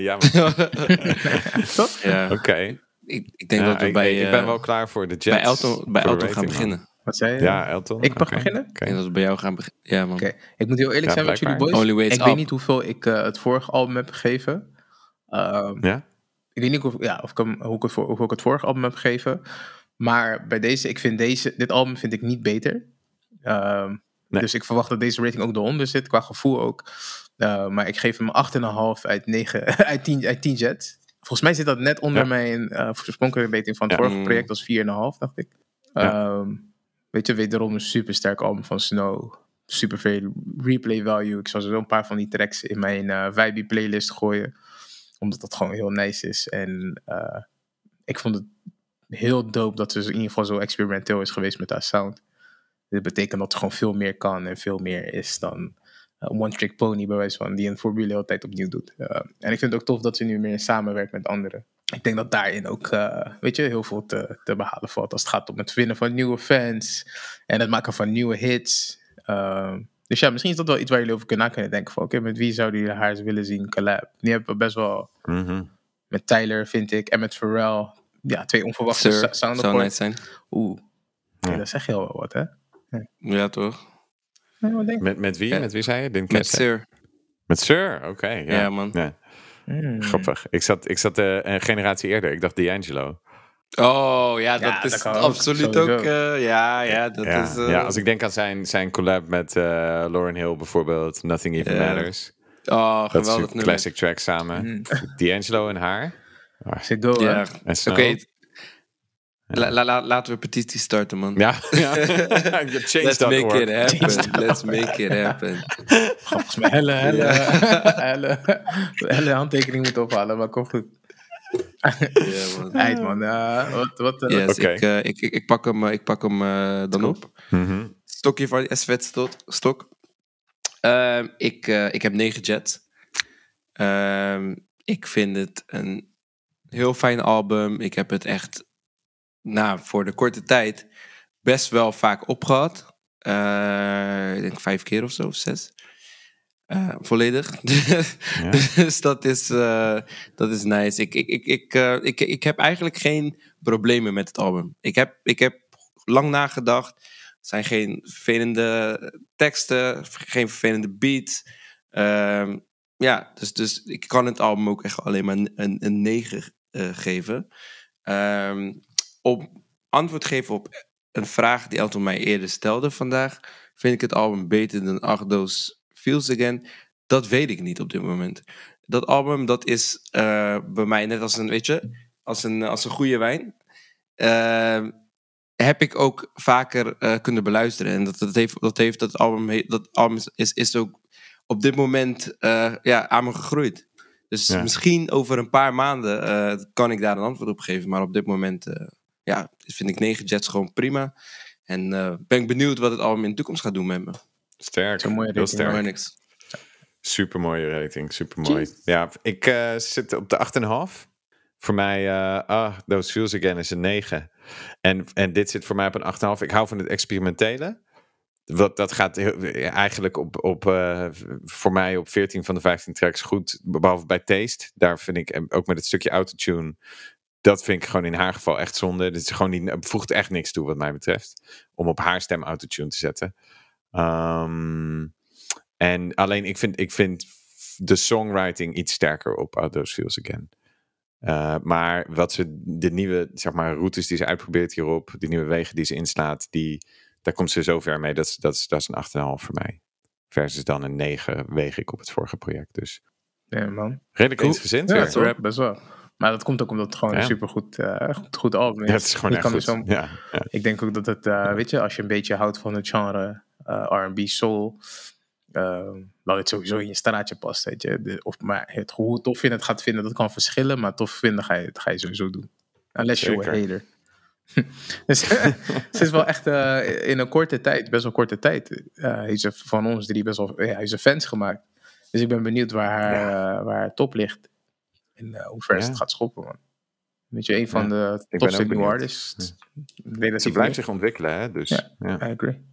ja Toch? ja. oké. Ik, ik denk Ja, dat we ik, bij, ik eh, ben wel klaar voor de Jets. bij Elton, bij Elton gaan man. beginnen. Wat zei je? Ja, Elton. Ik mag beginnen? Ik denk dat we bij jou gaan beginnen. Ja, man. Oké, ik moet heel eerlijk Ja, zijn met jullie boys. Ik weet niet hoeveel ik eh, het vorige album heb gegeven. Ehm, Ja? Ik weet niet of, ja, of ik hem, hoe, ik het, voor- hoe ik het vorige album heb gegeven. Maar bij deze, ik vind deze, dit album vind ik niet beter. Ehm, Nee. Dus ik verwacht dat deze rating ook eronder zit, qua gevoel ook. Eh, maar ik geef hem 8,5 uit, 9, uit, 10, uit 10 Jets. Volgens mij zit dat net onder Ja. mijn eh oorspronkelijke rating van het Ja. vorige Mm. project. als 4,5 dacht ik. Ja. Ehm, weet je, wederom een super sterk album van Snow. Super veel replay value. Ik zal zo een paar van die tracks in mijn eh Vibe playlist gooien. Omdat dat gewoon heel nice is. En eh, ik vond het heel dope dat ze in ieder geval zo experimenteel is geweest met haar sound. Dit betekent dat er gewoon veel meer kan en veel meer is dan eh, One Trick Pony, bij wijze van, die een formule de hele tijd opnieuw doet. Eh, en ik vind het ook tof dat ze nu meer samenwerkt met anderen. Ik denk dat daarin ook, weet je, heel veel te, te behalen valt als het gaat om het vinden van nieuwe fans en het maken van nieuwe hits. Dus ja, misschien is dat wel iets waar jullie over kunnen na kunnen denken. Van oké, met wie zouden jullie haar eens willen zien collab? Nu hebben we best wel Mhm. met Tyler, vind ik, en met Pharrell. Ja, twee onverwachte Sir, sound zou nice zijn. Oeh, Ja. ja. dat zeg je al wel wat, hè? Ja, toch? Ja? Met, met wie? Ja. Met wie zei je? Didn't Met. Sir. Met Sir, oké. ja. Ja, man. Ja, Hmm. grappig. Ik zat, ik zat eh, een generatie eerder. Ik dacht D'Angelo. Oh, ja, dat is absoluut ook. eh, ja, ja, dat ja, is. ja, als ik denk aan zijn, zijn collab met eh Lauren Hill bijvoorbeeld. Nothing Even. Matters. Oh, Dat is geweldig een classic track samen. Hmm. D'Angelo en haar. Ja, En Snow. oké. La- la- la- laten we petitie starten, man. Ja, ja. Let's make it happen. Let's make it happen. Volgens mij helle, helle, helle, helle handtekening moeten ophalen, maar kom goed. Ja, man. Eind, man. Eh, wat, wat, eh, Yes, Oké. ik, eh, ik, ik, ik pak hem, eh, ik pak hem eh, dan op. Mhm. Stokje van SVET stok. stok. Ehm, ik, eh, ik heb negen Jets. Ehm, ik vind het een heel fijn album. Ik heb het echt nou, voor de korte tijd best wel vaak opgehad. Eh, ik denk vijf keer of zo, of zes. Eh, volledig. dus dat is, eh, dat is nice. Ik, ik, ik, ik, eh, ik, ik heb eigenlijk geen problemen met het album. Ik heb, ik heb lang nagedacht. Het zijn geen vervelende teksten, geen vervelende beats. Ehm, ja, dus, dus ik kan het album ook echt alleen maar een, een, een 9 eh, geven. Ehm, op antwoord geven op een vraag die Elton mij eerder stelde vandaag. Vind ik het album beter dan Achdo's Feels Again? Dat weet ik niet op dit moment. Dat album, dat is eh, bij mij net als een, weet je, als een, als een goede wijn. Ehm, heb ik ook vaker eh, kunnen beluisteren. En dat, dat, heeft, dat, heeft dat album, dat album is, is, ook op dit moment eh, ja, aan me gegroeid. Dus Ja. misschien over een paar maanden kan ik daar een antwoord op geven. Maar op dit moment ja, vind ik 9 Jets gewoon prima. En ben ik benieuwd wat het album in de toekomst gaat doen met me. Sterk. Zo'n mooie Heel rating, sterk. Maar niks. Super mooie rating, super mooi. Ja, ik eh, zit op de 8,5. Voor mij, eh ah, Those Feels Again is een 9. En, en dit zit voor mij op een 8,5. Ik hou van het experimentele. Wat, dat gaat heel- eigenlijk op, op, eh, voor mij op 14 van de 15 tracks goed. Behalve bij Taste. Daar vind ik, ook met het stukje autotune. Dat vind ik gewoon in haar geval echt zonde. Dit is gewoon niet, voegt echt niks toe wat mij betreft. Om op haar stem autotune te zetten. Ehm, en alleen ik vind, ik vind de songwriting iets sterker op Out Those Feels Again. Uh, maar wat ze, de nieuwe zeg maar, routes die ze uitprobeert hierop, die nieuwe wegen die ze inslaat, die, daar komt ze zo ver mee. Dat, dat, is- dat is een 8,5 voor mij. Versus dan een 9 weeg ik op het vorige project. Dus Ja, man. redelijk Cool. eensgezind Ja, weer. toch? Best wel. Maar dat komt ook omdat het gewoon Ja. een supergoed uh, goed, goed album is. Ja, het is gewoon Je echt goed. zo- Ja, ja. Ik denk ook dat het, eh, weet je, als je een beetje houdt van het genre eh, R&B soul, eh, dat het sowieso in je straatje past, weet je. De- of, maar het, hoe tof je het gaat vinden, dat kan verschillen, maar tof vinden ga je, dat ga je sowieso doen. Unless you're a hater. dus het is wel echt eh, in een korte tijd, best wel korte tijd, eh heeft ze van ons drie best wel, ja, heeft ze fans gemaakt. Dus ik ben benieuwd waar haar, eh, waar haar top ligt. En eh, hoe ver ze Ja. het gaat schoppen, man. Weet je, een van Ja, de nieuwe benieuwd. artists. relatief Ze blijft zich ontwikkelen, hè? Dus, Ja. ja. I agree.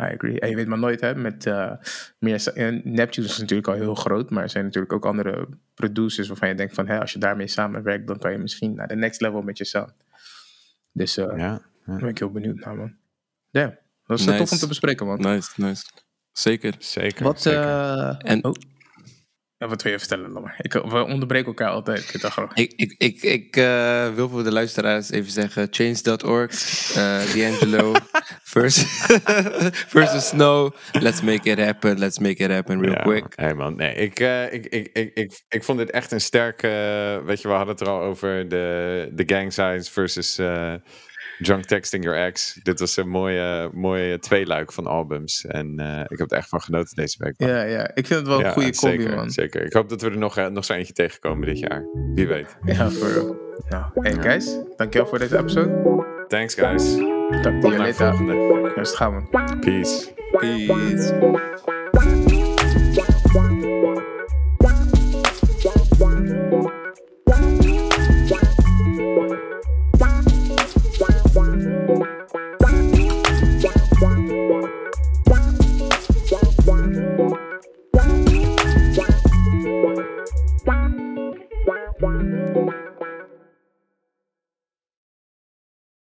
I agree. En je weet maar nooit, hè, met eh, meer... en Neptune is natuurlijk al heel groot, maar er zijn natuurlijk ook andere producers waarvan je denkt van, hè, als je daarmee samenwerkt, dan kan je misschien naar de next level met je sound. Dus eh Ja. daar ben ik heel benieuwd naar, man. Ja, dat is Nice. tof om te bespreken, man. Nice, nice. Zeker. Zeker. Wat, zeker. eh, En- oh. Wat wil je vertellen, Lamar? Ik, we onderbreken elkaar altijd. Ik vind dat gewoon... Ik, ik, ik, ik eh, wil voor de luisteraars even zeggen: change.org, eh D'Angelo versus, versus Snow. Let's make it happen, let's make it happen real Ja, quick. Hey man, nee, ik, eh, ik, ik, ik, ik, ik vond dit echt een sterke. weet je, we hadden het er al over de, de gang signs versus eh drunk texting your ex. Dit was een mooie, mooie tweeluik van albums. En eh, ik heb er echt van genoten deze week. man. Ja, ja. Ik vind het wel een Ja, goede combi, zeker, man. Zeker. Ik hoop dat we er nog, eh, nog zo eentje tegenkomen dit jaar. Wie weet. Ja, voor. Nou, hey guys, dankjewel voor deze episode. Thanks guys. Tot de volgende. Juist gaan we. Peace. Peace.